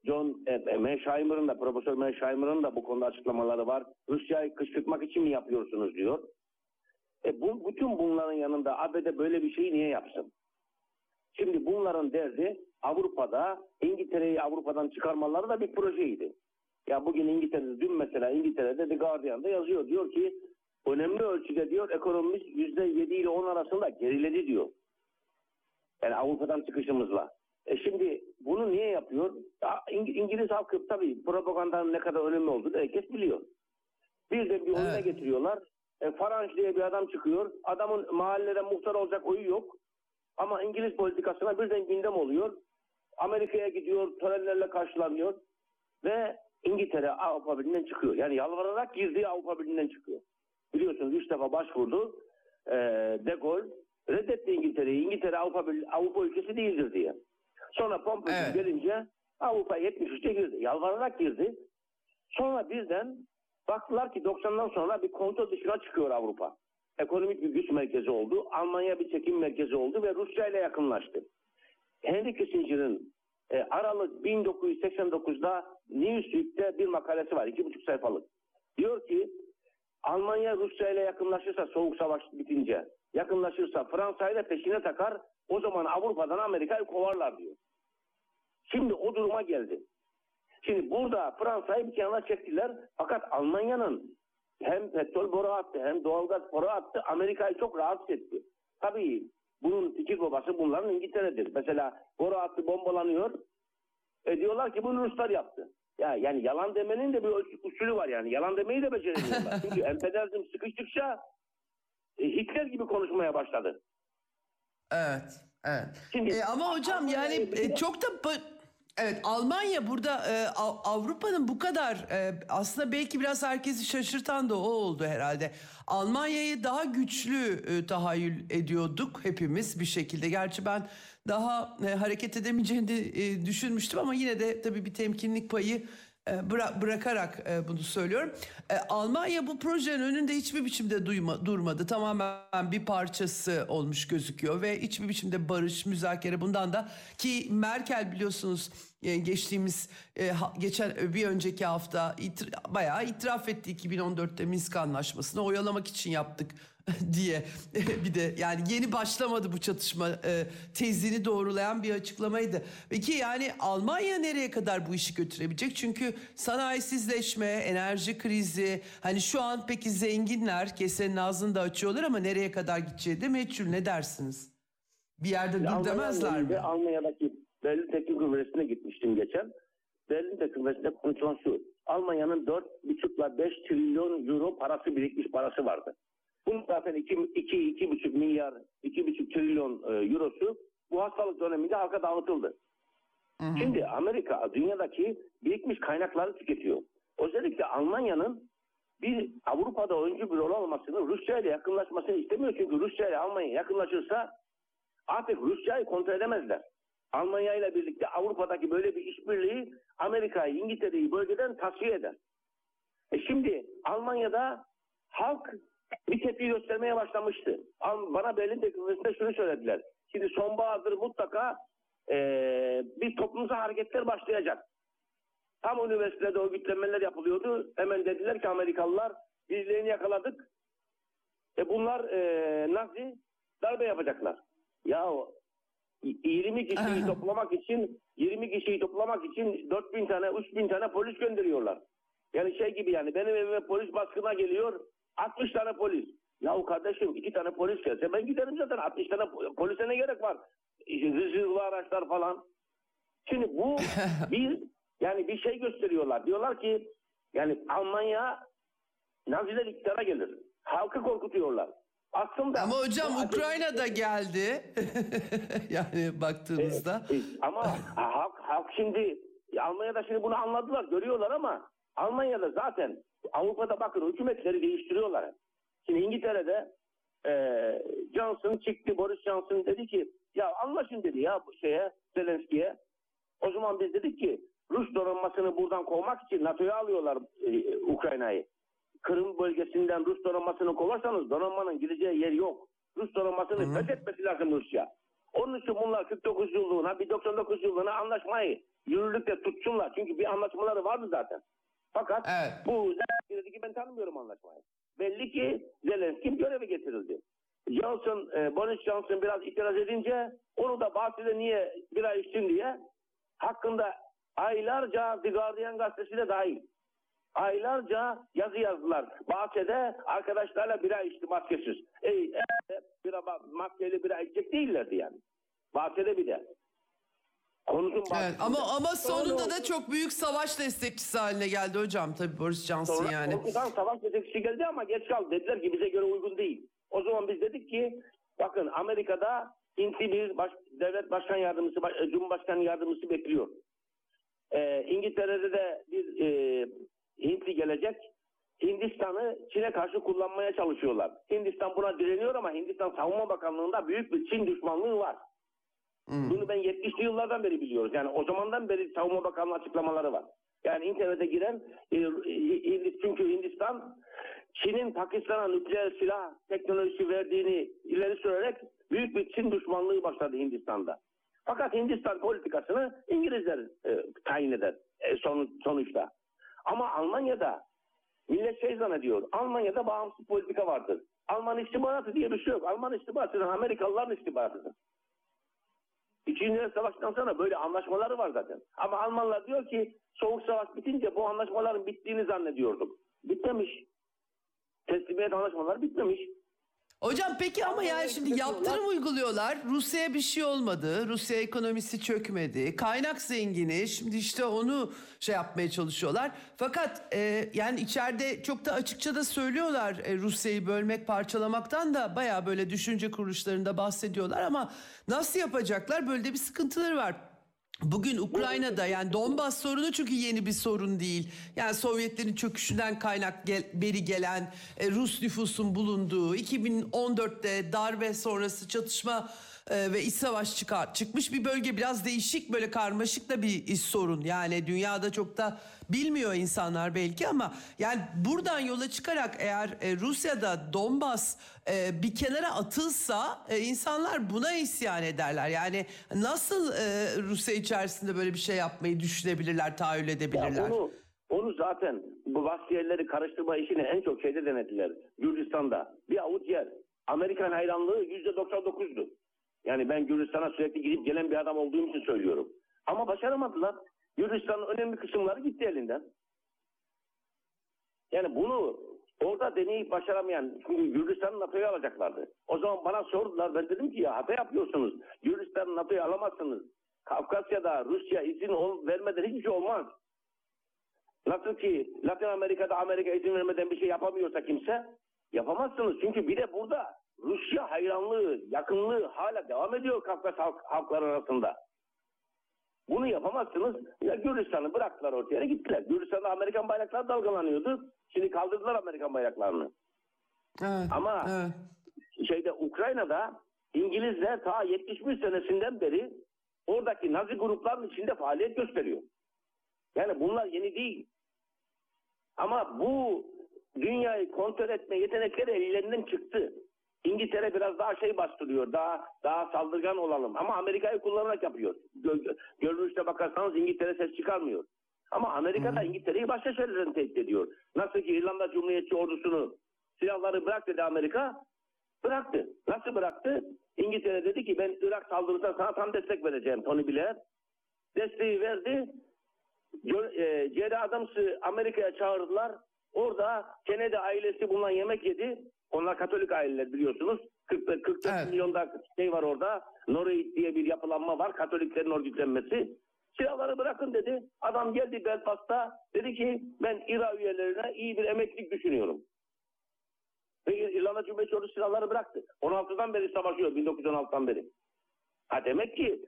John e, e, Mearsheimer'ın da Profesör Mearsheimer'ın da bu konuda açıklamaları var. Rusya'yı kışkırtmak için mi yapıyorsunuz diyor. E bu, bütün bunların yanında ABD böyle bir şeyi niye yapsın? Şimdi bunların derdi Avrupa'da İngiltere'yi Avrupa'dan çıkarmaları da bir projeydi. Ya bugün İngiltere'de dün mesela İngiltere'de The Guardian'da yazıyor. Diyor ki önemli ölçüde diyor ekonomimiz yüzde yedi ile on arasında geriledi diyor. Yani Avrupa'dan çıkışımızla. E şimdi bunu niye yapıyor? Ya İng- İngiliz halkı tabii propagandanın ne kadar önemli olduğunu herkes biliyor. Bir de bir oyuna Evet. getiriyorlar. E, Farage diye bir adam çıkıyor. Adamın mahallede muhtar olacak oyu yok. Ama İngiliz politikasına birden gündem oluyor. Amerika'ya gidiyor, törenlerle karşılanıyor. Ve İngiltere Avrupa Birliği'nden çıkıyor. Yani yalvararak girdiği Avrupa Birliği'nden çıkıyor. Biliyorsunuz üç defa başvurdu. Ee, de Gaulle reddetti İngiltere'yi. İngiltere Avrupa, Birliği- Avrupa ülkesi değildir diye. Sonra Pompeo Evet. gelince Avrupa 73'te girdi. Yalvararak girdi. Sonra birden baktılar ki 90'dan sonra bir kontrol dışına çıkıyor Avrupa. Ekonomik bir güç merkezi oldu. Almanya bir çekim merkezi oldu ve Rusya ile yakınlaştı. Henry Kissinger'ın e, Aralık 1989'da Newsweek'te bir makalesi var. iki buçuk sayfalık. Diyor ki Almanya Rusya ile yakınlaşırsa soğuk savaş bitince yakınlaşırsa Fransa ile peşine takar o zaman Avrupa'dan Amerika'yı kovarlar diyor. Şimdi o duruma geldi. Şimdi burada Fransa'yı bir kenara çektiler fakat Almanya'nın hem petrol boru attı hem doğalgaz boru attı Amerika'yı çok rahatsız etti. Tabii bunun fikir babası bunların İngiltere'dir. Mesela boru hattı bombalanıyor. E diyorlar ki bunu Ruslar yaptı. Ya yani yalan demenin de bir usulü var yani. Yalan demeyi de beceremiyorlar. *laughs* Çünkü emperyalizm sıkıştıkça e, Hitler gibi konuşmaya başladı. Evet, evet. Şimdi E, ama hocam yani e, çok da evet Almanya burada e, Av- Avrupa'nın bu kadar e, aslında belki biraz herkesi şaşırtan da o oldu herhalde. Almanya'yı daha güçlü e, tahayyül ediyorduk hepimiz bir şekilde. Gerçi ben daha e, hareket edemeyeceğini de, e, düşünmüştüm ama yine de tabii bir temkinlik payı bıra- bırakarak e, bunu söylüyorum. E, Almanya bu projenin önünde hiçbir biçimde duyma, durmadı. Tamamen bir parçası olmuş gözüküyor ve hiçbir biçimde barış, müzakere bundan da ki Merkel biliyorsunuz e, geçtiğimiz e, geçen e, bir önceki hafta itir- bayağı itiraf etti 2014'te Minsk anlaşmasını oyalamak için yaptık *laughs* diye *laughs* bir de yani yeni başlamadı bu çatışma e, tezini doğrulayan bir açıklamaydı. Peki yani Almanya nereye kadar bu işi götürebilecek? Çünkü sanayisizleşme, enerji krizi hani şu an peki zenginler kesenin ağzını da açıyorlar ama nereye kadar gideceği de meçhul ne dersiniz? Bir yerde dur demezler mi? Almanya'daki Berlin Teknik Üniversitesi'ne gitmiştim geçen. Berlin Teknik Üniversitesi'nde konuşulan şu. Almanya'nın 4,5 ile 5 trilyon euro parası birikmiş parası vardı. Bunun zaten 2-2,5 milyar, 2,5 trilyon e, eurosu bu hastalık döneminde halka dağıtıldı. Şimdi Amerika dünyadaki birikmiş kaynakları tüketiyor. Özellikle Almanya'nın bir Avrupa'da oyuncu bir rol almasını Rusya ile yakınlaşmasını istemiyor. Çünkü Rusya ile Almanya yakınlaşırsa artık Rusya'yı kontrol edemezler. Almanya ile birlikte Avrupa'daki böyle bir işbirliği Amerika'yı, İngiltere'yi bölgeden tasfiye eder. E şimdi Almanya'da halk bir tepki göstermeye başlamıştı. Bana Berlin Teknolojisi'nde şunu söylediler. Şimdi sonbahardır mutlaka eee, bir toplumsal hareketler başlayacak. Tam üniversitede örgütlenmeler yapılıyordu. Hemen dediler ki Amerikalılar birilerini yakaladık. E bunlar eee Nazi darbe yapacaklar. Ya o 20 kişiyi toplamak için 20 kişiyi toplamak için 4000 tane 3000 tane polis gönderiyorlar. Yani şey gibi yani benim evime polis baskına geliyor 60 tane polis. Ya kardeşim iki tane polis gelse ben giderim zaten 60 tane po- polise ne gerek var? İşte Hızlı araçlar falan. Şimdi bu *laughs* bir yani bir şey gösteriyorlar. Diyorlar ki yani Almanya Naziler iktidara gelir. Halkı korkutuyorlar. Aslında Ama hocam Ukrayna da geldi. *laughs* yani baktığınızda. E, Ama halk, halk şimdi Almanya'da şimdi bunu anladılar, görüyorlar ama Almanya'da zaten Avrupa'da bakın hükümetleri değiştiriyorlar. Şimdi İngiltere'de e, Johnson çıktı, Boris Johnson dedi ki ya anlaşın dedi ya bu şeye Zelenski'ye. O zaman biz dedik ki Rus donanmasını buradan kovmak için NATO'ya alıyorlar e, Ukrayna'yı. Kırım bölgesinden Rus donanmasını kovarsanız donanmanın gideceği yer yok. Rus donanmasını fethetmesi lazım Rusya. Onun için bunlar 49 yıllığına bir 99 yıllığına anlaşmayı yürürlükte tutsunlar. Çünkü bir anlaşmaları vardı zaten. Fakat Evet. bu Zelenski dedi ki ben tanımıyorum anlaşmayı. Belli ki Zelenski göreve getirildi. Johnson, e, Boris Johnson biraz itiraz edince onu da bahsede niye bir ay içtin diye hakkında aylarca The Guardian gazetesi de dahil aylarca yazı yazdılar. Bahçede arkadaşlarla bira içti maskesiz. Ey, e, bira, maskeli bira içecek değillerdi yani. Bahçede bir de. Konuşun Evet, ama ama sonunda da çok büyük savaş destekçisi haline geldi hocam tabii Boris Johnson Sonra yani. korkudan savaş yeteneği geldi ama geç kaldı. Dediler ki bize göre uygun değil. O zaman biz dedik ki bakın Amerika'da Hintli bir baş, devlet başkan yardımcısı, baş- e, cumhurbaşkanı yardımcısı bekliyor. Ee, İngiltere'de de bir e, Hintli gelecek. Hindistan'ı Çin'e karşı kullanmaya çalışıyorlar. Hindistan buna direniyor ama Hindistan Savunma Bakanlığı'nda büyük bir Çin düşmanlığı var. Hmm. Bunu ben 70'li yıllardan beri biliyoruz. Yani o zamandan beri Savunma Bakanlığı açıklamaları var. Yani internete giren e, Hindistan, çünkü Hindistan Çin'in Pakistan'a nükleer silah teknolojisi verdiğini ileri sürerek büyük bir Çin düşmanlığı başladı Hindistan'da. Fakat Hindistan politikasını İngilizler e, tayin eder e, sonu- sonuçta. Ama Almanya'da millet şey zannediyor. Almanya'da bağımsız politika vardır. Alman istihbaratı diye bir şey yok. Alman istihbaratı Amerikalıların istihbaratıdır. İkinci Dünya Savaşı'ndan sonra böyle anlaşmaları var zaten. Ama Almanlar diyor ki Soğuk Savaş bitince bu anlaşmaların bittiğini zannediyorduk. Bitmemiş. Teslimiyet anlaşmaları bitmemiş. Hocam peki ama yani şimdi yaptırım uyguluyorlar. Rusya'ya bir şey olmadı. Rusya ekonomisi çökmedi. Kaynak zengini. Şimdi işte onu şey yapmaya çalışıyorlar. Fakat e, yani içeride çok da açıkça da söylüyorlar e, Rusya'yı bölmek, parçalamaktan da baya böyle düşünce kuruluşlarında bahsediyorlar ama nasıl yapacaklar? Böyle de bir sıkıntıları var. Bugün Ukrayna'da yani Donbas sorunu çünkü yeni bir sorun değil. Yani Sovyetlerin çöküşünden kaynak gel- beri gelen e, Rus nüfusun bulunduğu 2014'te darbe sonrası çatışma e, ve iç savaş çıkar çıkmış bir bölge biraz değişik böyle karmaşık da bir iş sorun. Yani dünyada çok da bilmiyor insanlar belki ama yani buradan yola çıkarak eğer e, Rusya'da Donbas e, bir kenara atılsa e, insanlar buna isyan ederler. Yani nasıl e, Rusya içerisinde böyle bir şey yapmayı düşünebilirler, tahayyül edebilirler? onu, onu zaten bu vasfiyerleri karıştırma işini en çok şeyde denediler. Gürcistan'da. Bir avuç yer. Amerikan hayranlığı %99'du. Yani ben Gürcistan'a sürekli gidip gelen bir adam olduğum için söylüyorum. Ama başaramadılar. Gürcistan'ın önemli kısımları gitti elinden. Yani bunu orada deneyip başaramayan çünkü Gürcistan'ı NATO'ya alacaklardı. O zaman bana sordular ben dedim ki ya hata yapıyorsunuz. Gürcistan'ı NATO'ya alamazsınız. Kafkasya'da Rusya izin ol- vermeden hiçbir şey olmaz. Nasıl ki Latin Amerika'da Amerika izin vermeden bir şey yapamıyorsa kimse yapamazsınız. Çünkü bir de burada Rusya hayranlığı, yakınlığı hala devam ediyor Kafkas halk, halkları arasında. Bunu yapamazsınız. Ya Gürcistan'ı bıraktılar ortaya gittiler. Gürcistan'da Amerikan bayrakları dalgalanıyordu. Şimdi kaldırdılar Amerikan bayraklarını. Evet, Ama evet. şeyde Ukrayna'da İngilizler ta 71 senesinden beri oradaki Nazi grupların içinde faaliyet gösteriyor. Yani bunlar yeni değil. Ama bu dünyayı kontrol etme yetenekleri ellerinden çıktı. İngiltere biraz daha şey bastırıyor. Daha daha saldırgan olalım. Ama Amerika'yı kullanarak yapıyor. Gö- görünüşte bakarsanız İngiltere ses çıkarmıyor. Ama Amerika da İngiltere'yi başka şeylerden tehdit ediyor. Nasıl ki İrlanda Cumhuriyetçi ordusunu silahları bırak dedi Amerika. Bıraktı. Nasıl bıraktı? İngiltere dedi ki ben Irak saldırırsa sana tam destek vereceğim Tony Blair. Desteği verdi. Jerry Adams'ı Amerika'ya çağırdılar. Orada Kennedy ailesi bulunan yemek yedi. Onlar Katolik aileler biliyorsunuz. 40, 44 Evet. milyonda şey var orada. Norwich diye bir yapılanma var. Katoliklerin örgütlenmesi. Silahları bırakın dedi. Adam geldi Belfast'ta. Dedi ki ben İRA üyelerine iyi bir emeklilik düşünüyorum. Ve İrlanda Cumhuriyeti ordu silahları bıraktı. 16'dan beri savaşıyor 1916'dan beri. Ha demek ki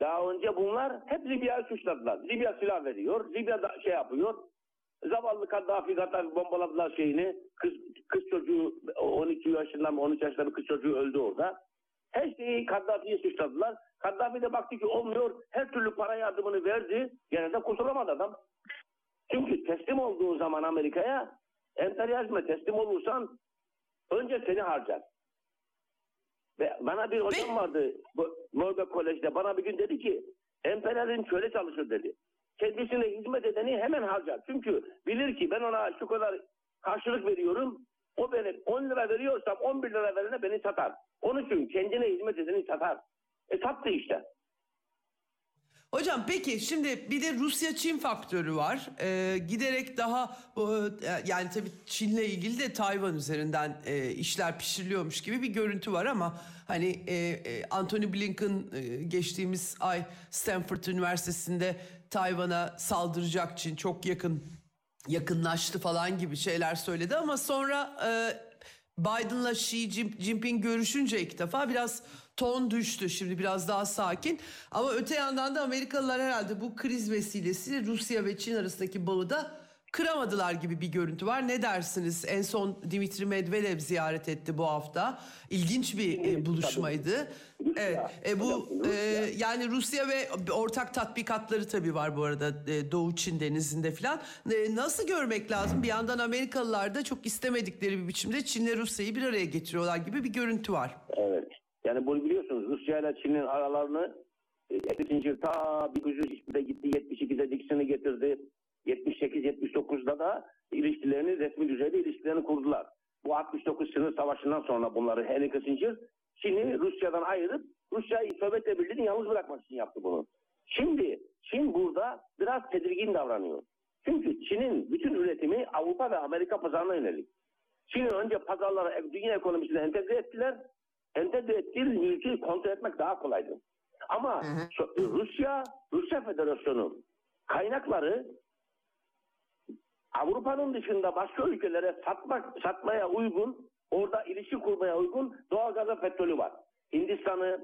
daha önce bunlar hep Libya'yı suçladılar. Libya silah veriyor. Libya da şey yapıyor. Zavallı Kaddafi Kaddafi bombaladılar şeyini. Kız, kız çocuğu 12 yaşında mı 13 yaşında bir kız çocuğu öldü orada. Her şeyi Kaddafi'ye suçladılar. Kaddafi de baktı ki olmuyor. Her türlü para yardımını verdi. Gene de kurtulamadı adam. Çünkü teslim olduğu zaman Amerika'ya emperyalizme teslim olursan önce seni harcar. Ve bana bir hocam vardı Norberg Kolej'de. Bana bir gün dedi ki emperyalizm şöyle çalışır dedi. Kendisine hizmet edeni hemen harcar. Çünkü bilir ki ben ona şu kadar karşılık veriyorum. O beni 10 lira veriyorsam 11 lira verene beni satar. Onun için kendine hizmet edeni satar. E sattı işte. Hocam peki şimdi bir de Rusya-Çin faktörü var. Ee, giderek daha e, yani tabii Çin'le ilgili de Tayvan üzerinden e, işler pişiriliyormuş gibi bir görüntü var ama hani e, e, Anthony Blinken e, geçtiğimiz ay Stanford Üniversitesi'nde Tayvan'a saldıracak Çin çok yakın yakınlaştı falan gibi şeyler söyledi ama sonra e, Biden'la Xi Jin- Jinping görüşünce ilk defa biraz ton düştü. Şimdi biraz daha sakin. Ama öte yandan da Amerikalılar herhalde bu kriz vesilesiyle Rusya ve Çin arasındaki bağı da kıramadılar gibi bir görüntü var. Ne dersiniz? En son Dimitri Medvedev ziyaret etti bu hafta. İlginç bir e, buluşmaydı. Evet. E, bu e, yani Rusya ve ortak tatbikatları tabii var bu arada e, Doğu Çin denizinde falan. E, nasıl görmek lazım? Bir yandan Amerikalılar da çok istemedikleri bir biçimde Çin'le Rusya'yı bir araya getiriyorlar gibi bir görüntü var. Evet. Yani bunu biliyorsunuz Rusya ile Çin'in aralarını e, Kissinger ta 1902'de gitti 72'de Dixon'ı getirdi. 78-79'da da ilişkilerini resmi düzeyde ilişkilerini kurdular. Bu 69 sınır savaşından sonra bunları Henry Kissinger Çin'i Rusya'dan ayırıp Rusya'yı Sovyet Birliği'ni yalnız bırakmak için yaptı bunu. Şimdi Çin burada biraz tedirgin davranıyor. Çünkü Çin'in bütün üretimi Avrupa ve Amerika pazarına yönelik. Çin'in önce pazarlara, dünya ekonomisine entegre ettiler. Entegre ettiği mülkü kontrol etmek daha kolaydı. Ama so- Rusya, Rusya Federasyonu kaynakları Avrupa'nın dışında başka ülkelere satmak, satmaya uygun, orada ilişki kurmaya uygun doğalgaz ve petrolü var. Hindistan'ı,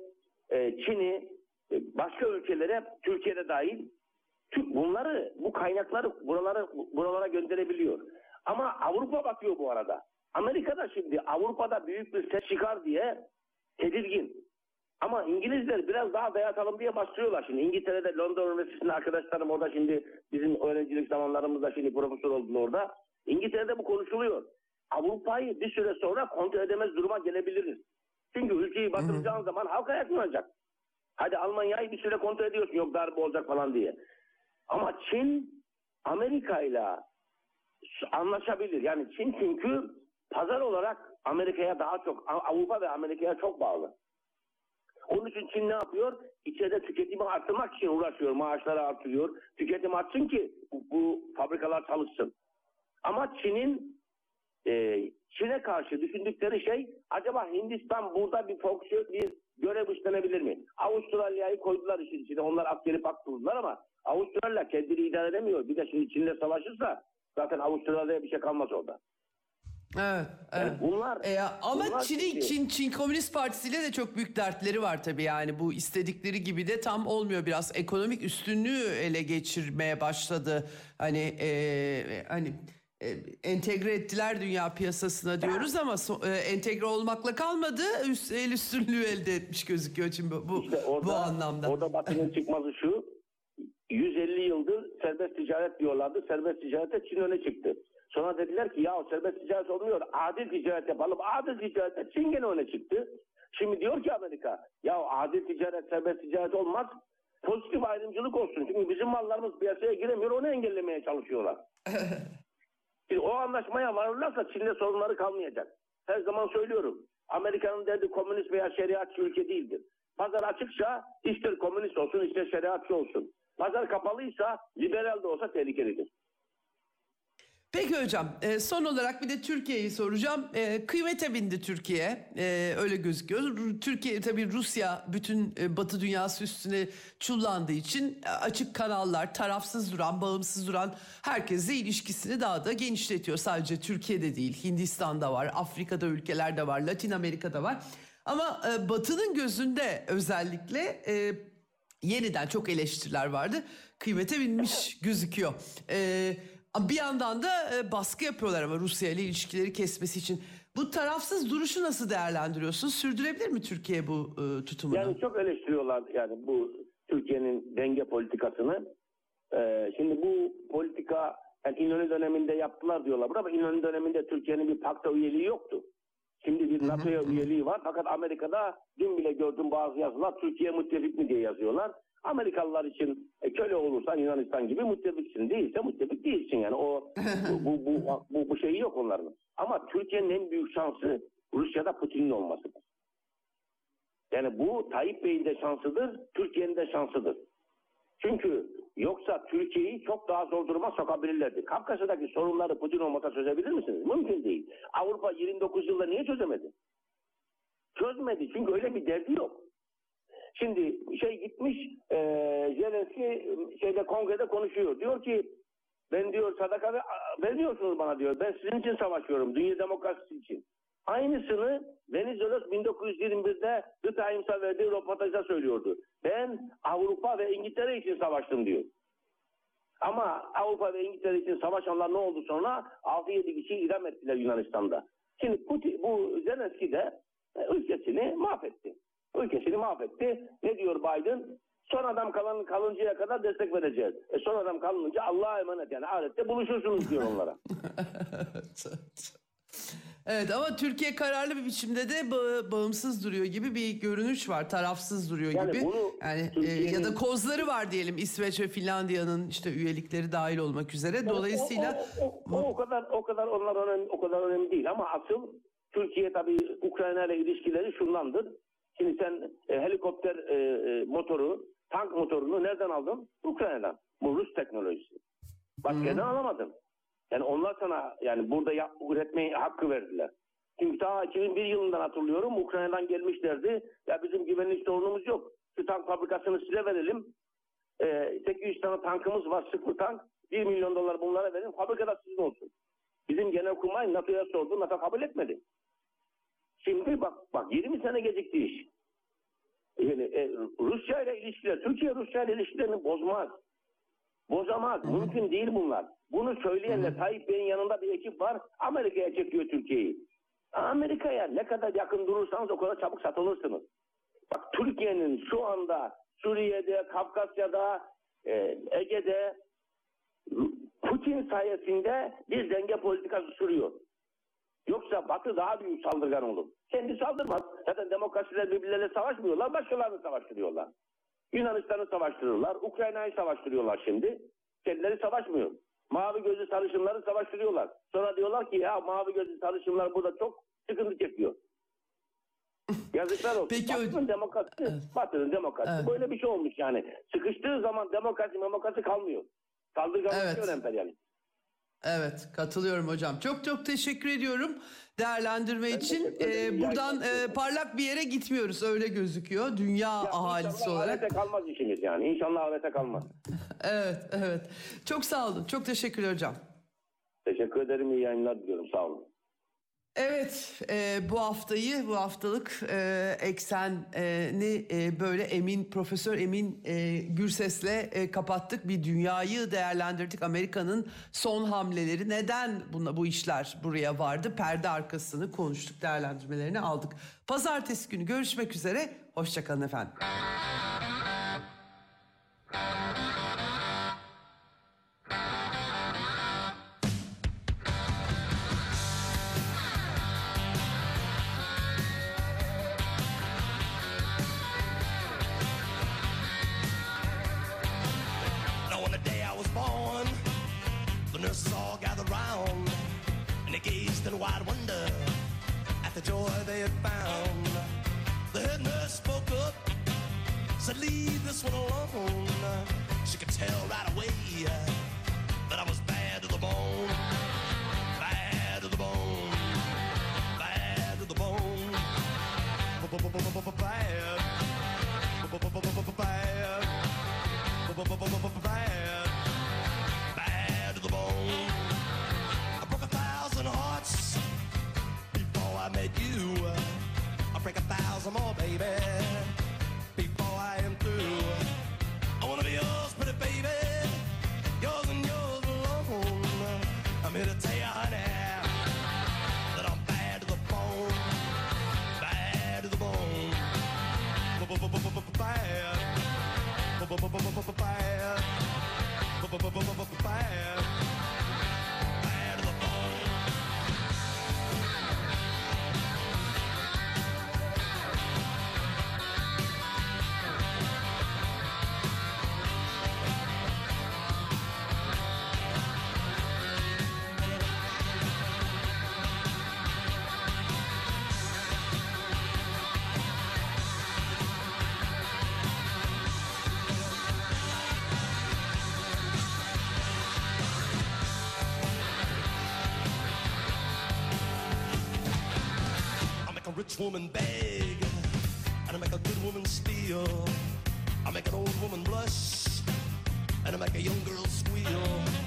e, Çin'i, e, başka ülkelere, Türkiye'de dahil bunları, bu kaynakları buralara buralara gönderebiliyor. Ama Avrupa bakıyor bu arada. Amerika da şimdi Avrupa'da büyük bir ses çıkar diye tedirgin. Ama İngilizler biraz daha dayatalım diye başlıyorlar şimdi. İngiltere'de Londra Üniversitesi'nde arkadaşlarım orada şimdi bizim öğrencilik zamanlarımızda şimdi profesör oldular orada. İngiltere'de bu konuşuluyor. Avrupa'yı bir süre sonra kontrol edemez duruma gelebiliriz. Çünkü ülkeyi batıracağın zaman halka yakınacak. Hadi Almanya'yı bir süre kontrol ediyorsun yok darbe olacak falan diye. Ama Çin Amerika ile anlaşabilir. Yani Çin çünkü pazar olarak Amerika'ya daha çok Avrupa ve Amerika'ya çok bağlı. Onun için Çin ne yapıyor? İçeride tüketimi arttırmak için uğraşıyor. Maaşları artırıyor. Tüketim artsın ki bu, bu fabrikalar çalışsın. Ama Çin'in e, Çin'e karşı düşündükleri şey acaba Hindistan burada bir fonksiyon, bir görev üstlenebilir mi? Avustralya'yı koydular işin içine. Onlar askeri pak kurdular ama Avustralya kendini idare edemiyor. Bir de şimdi Çin'le savaşırsa zaten Avustralya'ya bir şey kalmaz orada. Evet, Yani evet. bunlar E, ama bunlar Çin'in şimdi- Çin, Çin Komünist Partisi ile de çok büyük dertleri var tabii yani bu istedikleri gibi de tam olmuyor biraz ekonomik üstünlüğü ele geçirmeye başladı hani e, hani e, entegre ettiler dünya piyasasına diyoruz ama so- e, entegre olmakla kalmadı üst, el üstünlüğü elde etmiş gözüküyor Çin bu bu, İşte orada, bu anlamda. Orada Batı'nın çıkmazı şu. 150 yıldır serbest ticaret diyorlardı. Serbest ticarette Çin öne çıktı. Sonra dediler ki ya serbest ticaret olmuyor. Adil ticaret yapalım. Adil ticarette Çin gene öne çıktı. Şimdi diyor ki Amerika ya adil ticaret serbest ticaret olmaz. Pozitif ayrımcılık olsun. Çünkü bizim mallarımız piyasaya giremiyor. Onu engellemeye çalışıyorlar. *laughs* Şimdi o anlaşmaya varırlarsa Çin'de sorunları kalmayacak. Her zaman söylüyorum. Amerika'nın derdi komünist veya şeriatçı ülke değildir. Pazar açıksa ister komünist olsun ister şeriatçı olsun. Pazar kapalıysa liberal de olsa tehlikelidir. Peki hocam e, son olarak bir de Türkiye'yi soracağım. E, kıymete bindi Türkiye e, öyle gözüküyor. Türkiye tabii Rusya bütün Batı dünyası üstüne çullandığı için açık kanallar tarafsız duran bağımsız duran herkesle ilişkisini daha da genişletiyor. Sadece Türkiye'de değil Hindistan'da var Afrika'da ülkelerde var Latin Amerika'da var. Ama Batı'nın gözünde özellikle yeniden çok eleştiriler vardı. Kıymete binmiş gözüküyor. Ee, bir yandan da e, baskı yapıyorlar ama Rusya ile ilişkileri kesmesi için. Bu tarafsız duruşu nasıl değerlendiriyorsun? Sürdürebilir mi Türkiye bu e, tutumunu? Yani çok eleştiriyorlar yani bu Türkiye'nin denge politikasını. Ee, şimdi bu politika yani İnönü döneminde yaptılar diyorlar ama İnönü döneminde Türkiye'nin bir pakta üyeliği yoktu. Şimdi bir NATO'ya üyeliği var fakat Amerika'da dün bile gördüm bazı yazılar Türkiye müttefik mi diye yazıyorlar. Amerikalılar için e, köle olursan Yunanistan gibi müttefiksin değilse müttefik değilsin yani o bu bu bu, bu, bu şeyi yok onların. Ama Türkiye'nin en büyük şansı Rusya'da Putin'in olmasıdır. Yani bu Tayyip Bey'in de şansıdır, Türkiye'nin de şansıdır. Çünkü yoksa Türkiye'yi çok daha zor duruma sokabilirlerdi. Kafkasya'daki sorunları Putin olmasa çözebilir misiniz? Mümkün değil. Avrupa 29 yılda niye çözemedi? Çözmedi çünkü öyle bir derdi yok. Şimdi şey gitmiş e, Zelenski şeyde kongrede konuşuyor. Diyor ki ben diyor sadaka ve- veriyorsunuz bana diyor. Ben sizin için savaşıyorum. Dünya demokrasisi için. Aynısını Venizelos 1921'de The Times'a verdiği röportajda söylüyordu. Ben Avrupa ve İngiltere için savaştım diyor. Ama Avrupa ve İngiltere için savaşanlar ne oldu sonra? 6-7 kişi idam ettiler Yunanistan'da. Şimdi Putin, bu Zelenski de e, ülkesini mahvetti. Ülkesini mahvetti. Ne diyor Biden? Son adam kalan kalıncaya kadar destek vereceğiz. E son adam kalınca Allah'a emanet yani ahirette buluşursunuz diyor onlara. *laughs* evet ama Türkiye kararlı bir biçimde de ba- bağımsız duruyor gibi bir görünüş var. Tarafsız duruyor Yani gibi. bunu Yani e, ya da kozları var diyelim İsveç ve Finlandiya'nın işte üyelikleri dahil olmak üzere. Dolayısıyla o, o, o, o kadar o kadar onlar önemli, o kadar önemli değil ama asıl Türkiye tabii Ukrayna ile ilişkileri şundandır. Şimdi sen e, helikopter e, e, motoru, tank motorunu nereden aldın? Ukrayna'dan. Bu Rus teknolojisi. Başka yerden alamadın. Yani onlar sana yani burada yap, üretmeye hakkı verdiler. Çünkü daha 2001 yılından hatırlıyorum Ukrayna'dan gelmişlerdi. Ya bizim güvenlik sorunumuz yok. Şu tank fabrikasını size verelim. Ee, 800 tane tankımız var sıfır tank. 1 milyon dolar bunlara verin. Fabrikada sizin olsun. Bizim genelkurmay NATO'ya sordu. NATO kabul etmedi. Şimdi bak bak 20 sene gecikti iş. Yani, e, Rusya ile ilişkiler, Türkiye Rusya ile ilişkilerini bozmaz. Bozamaz. Mümkün değil bunlar. Bunu söyleyenle Tayyip Bey'in yanında bir ekip var. Amerika'ya çekiyor Türkiye'yi. Amerika'ya ne kadar yakın durursanız o kadar çabuk satılırsınız. Bak Türkiye'nin şu anda Suriye'de, Kafkasya'da, e, Ege'de Putin sayesinde bir denge politikası sürüyor. Yoksa Batı daha büyük saldırgan olur. Kendi saldırmaz. Zaten demokrasiler birbirleriyle savaşmıyorlar. Başkalarını savaştırıyorlar. Yunanistan'ı savaştırıyorlar. Ukrayna'yı savaştırıyorlar şimdi. Kendileri savaşmıyor. Mavi gözlü sarışınları savaştırıyorlar. Sonra diyorlar ki ya mavi gözlü sarışınlar burada çok sıkıntı çekiyor. *laughs* Yazıklar olsun. Peki Batı'nın hocam- demokrasi, Evet. Batı'nın demokrasi Evet. böyle bir şey olmuş yani. Sıkıştığı zaman demokrasi demokrasi kalmıyor. Saldırganlaşıyor Evet. emperyalizm. Evet katılıyorum hocam. Çok çok teşekkür ediyorum değerlendirme için. teşekkür ederim. Ee, buradan e, parlak bir yere gitmiyoruz öyle gözüküyor. Dünya Ya ahalisi inşallah olarak. ahirete kalmaz işimiz yani. İnşallah ahirete kalmaz. *laughs* Evet evet. Çok sağ olun. Çok teşekkürler hocam. Teşekkür ederim. iyi yayınlar diliyorum. Sağ olun. Evet, e, bu haftayı, bu haftalık e, ekseni e, böyle Emin, Profesör Emin e, Gürses'le e, kapattık. Bir dünyayı değerlendirdik. Amerika'nın son hamleleri, neden buna, bu işler buraya vardı? Perde arkasını konuştuk, değerlendirmelerini aldık. Pazartesi günü görüşmek üzere, hoşçakalın efendim. rich woman beg, and I make a good woman steal. I make an old woman blush, and I make a young girl squeal.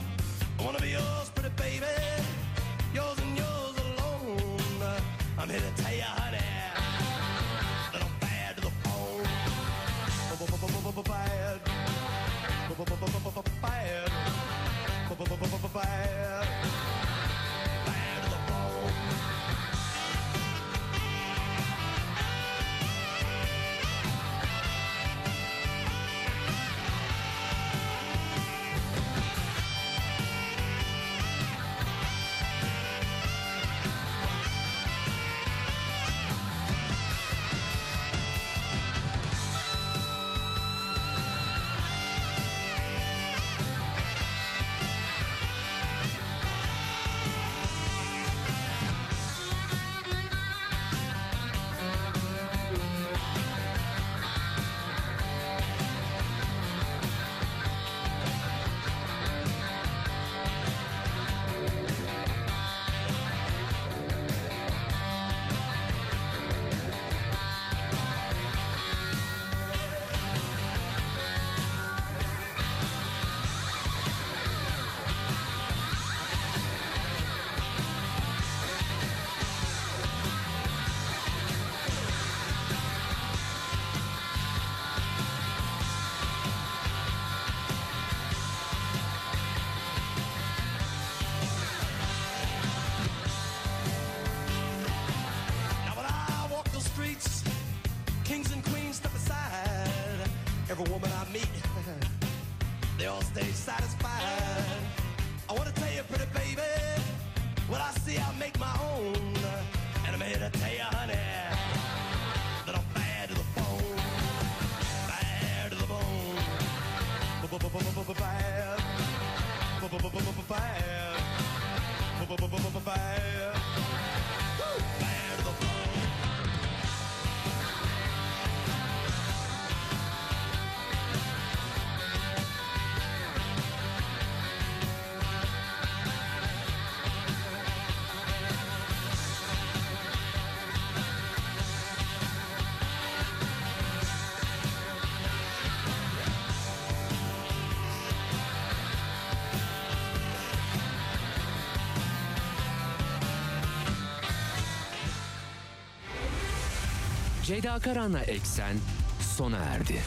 Seda Karan'la Eksen sona erdi.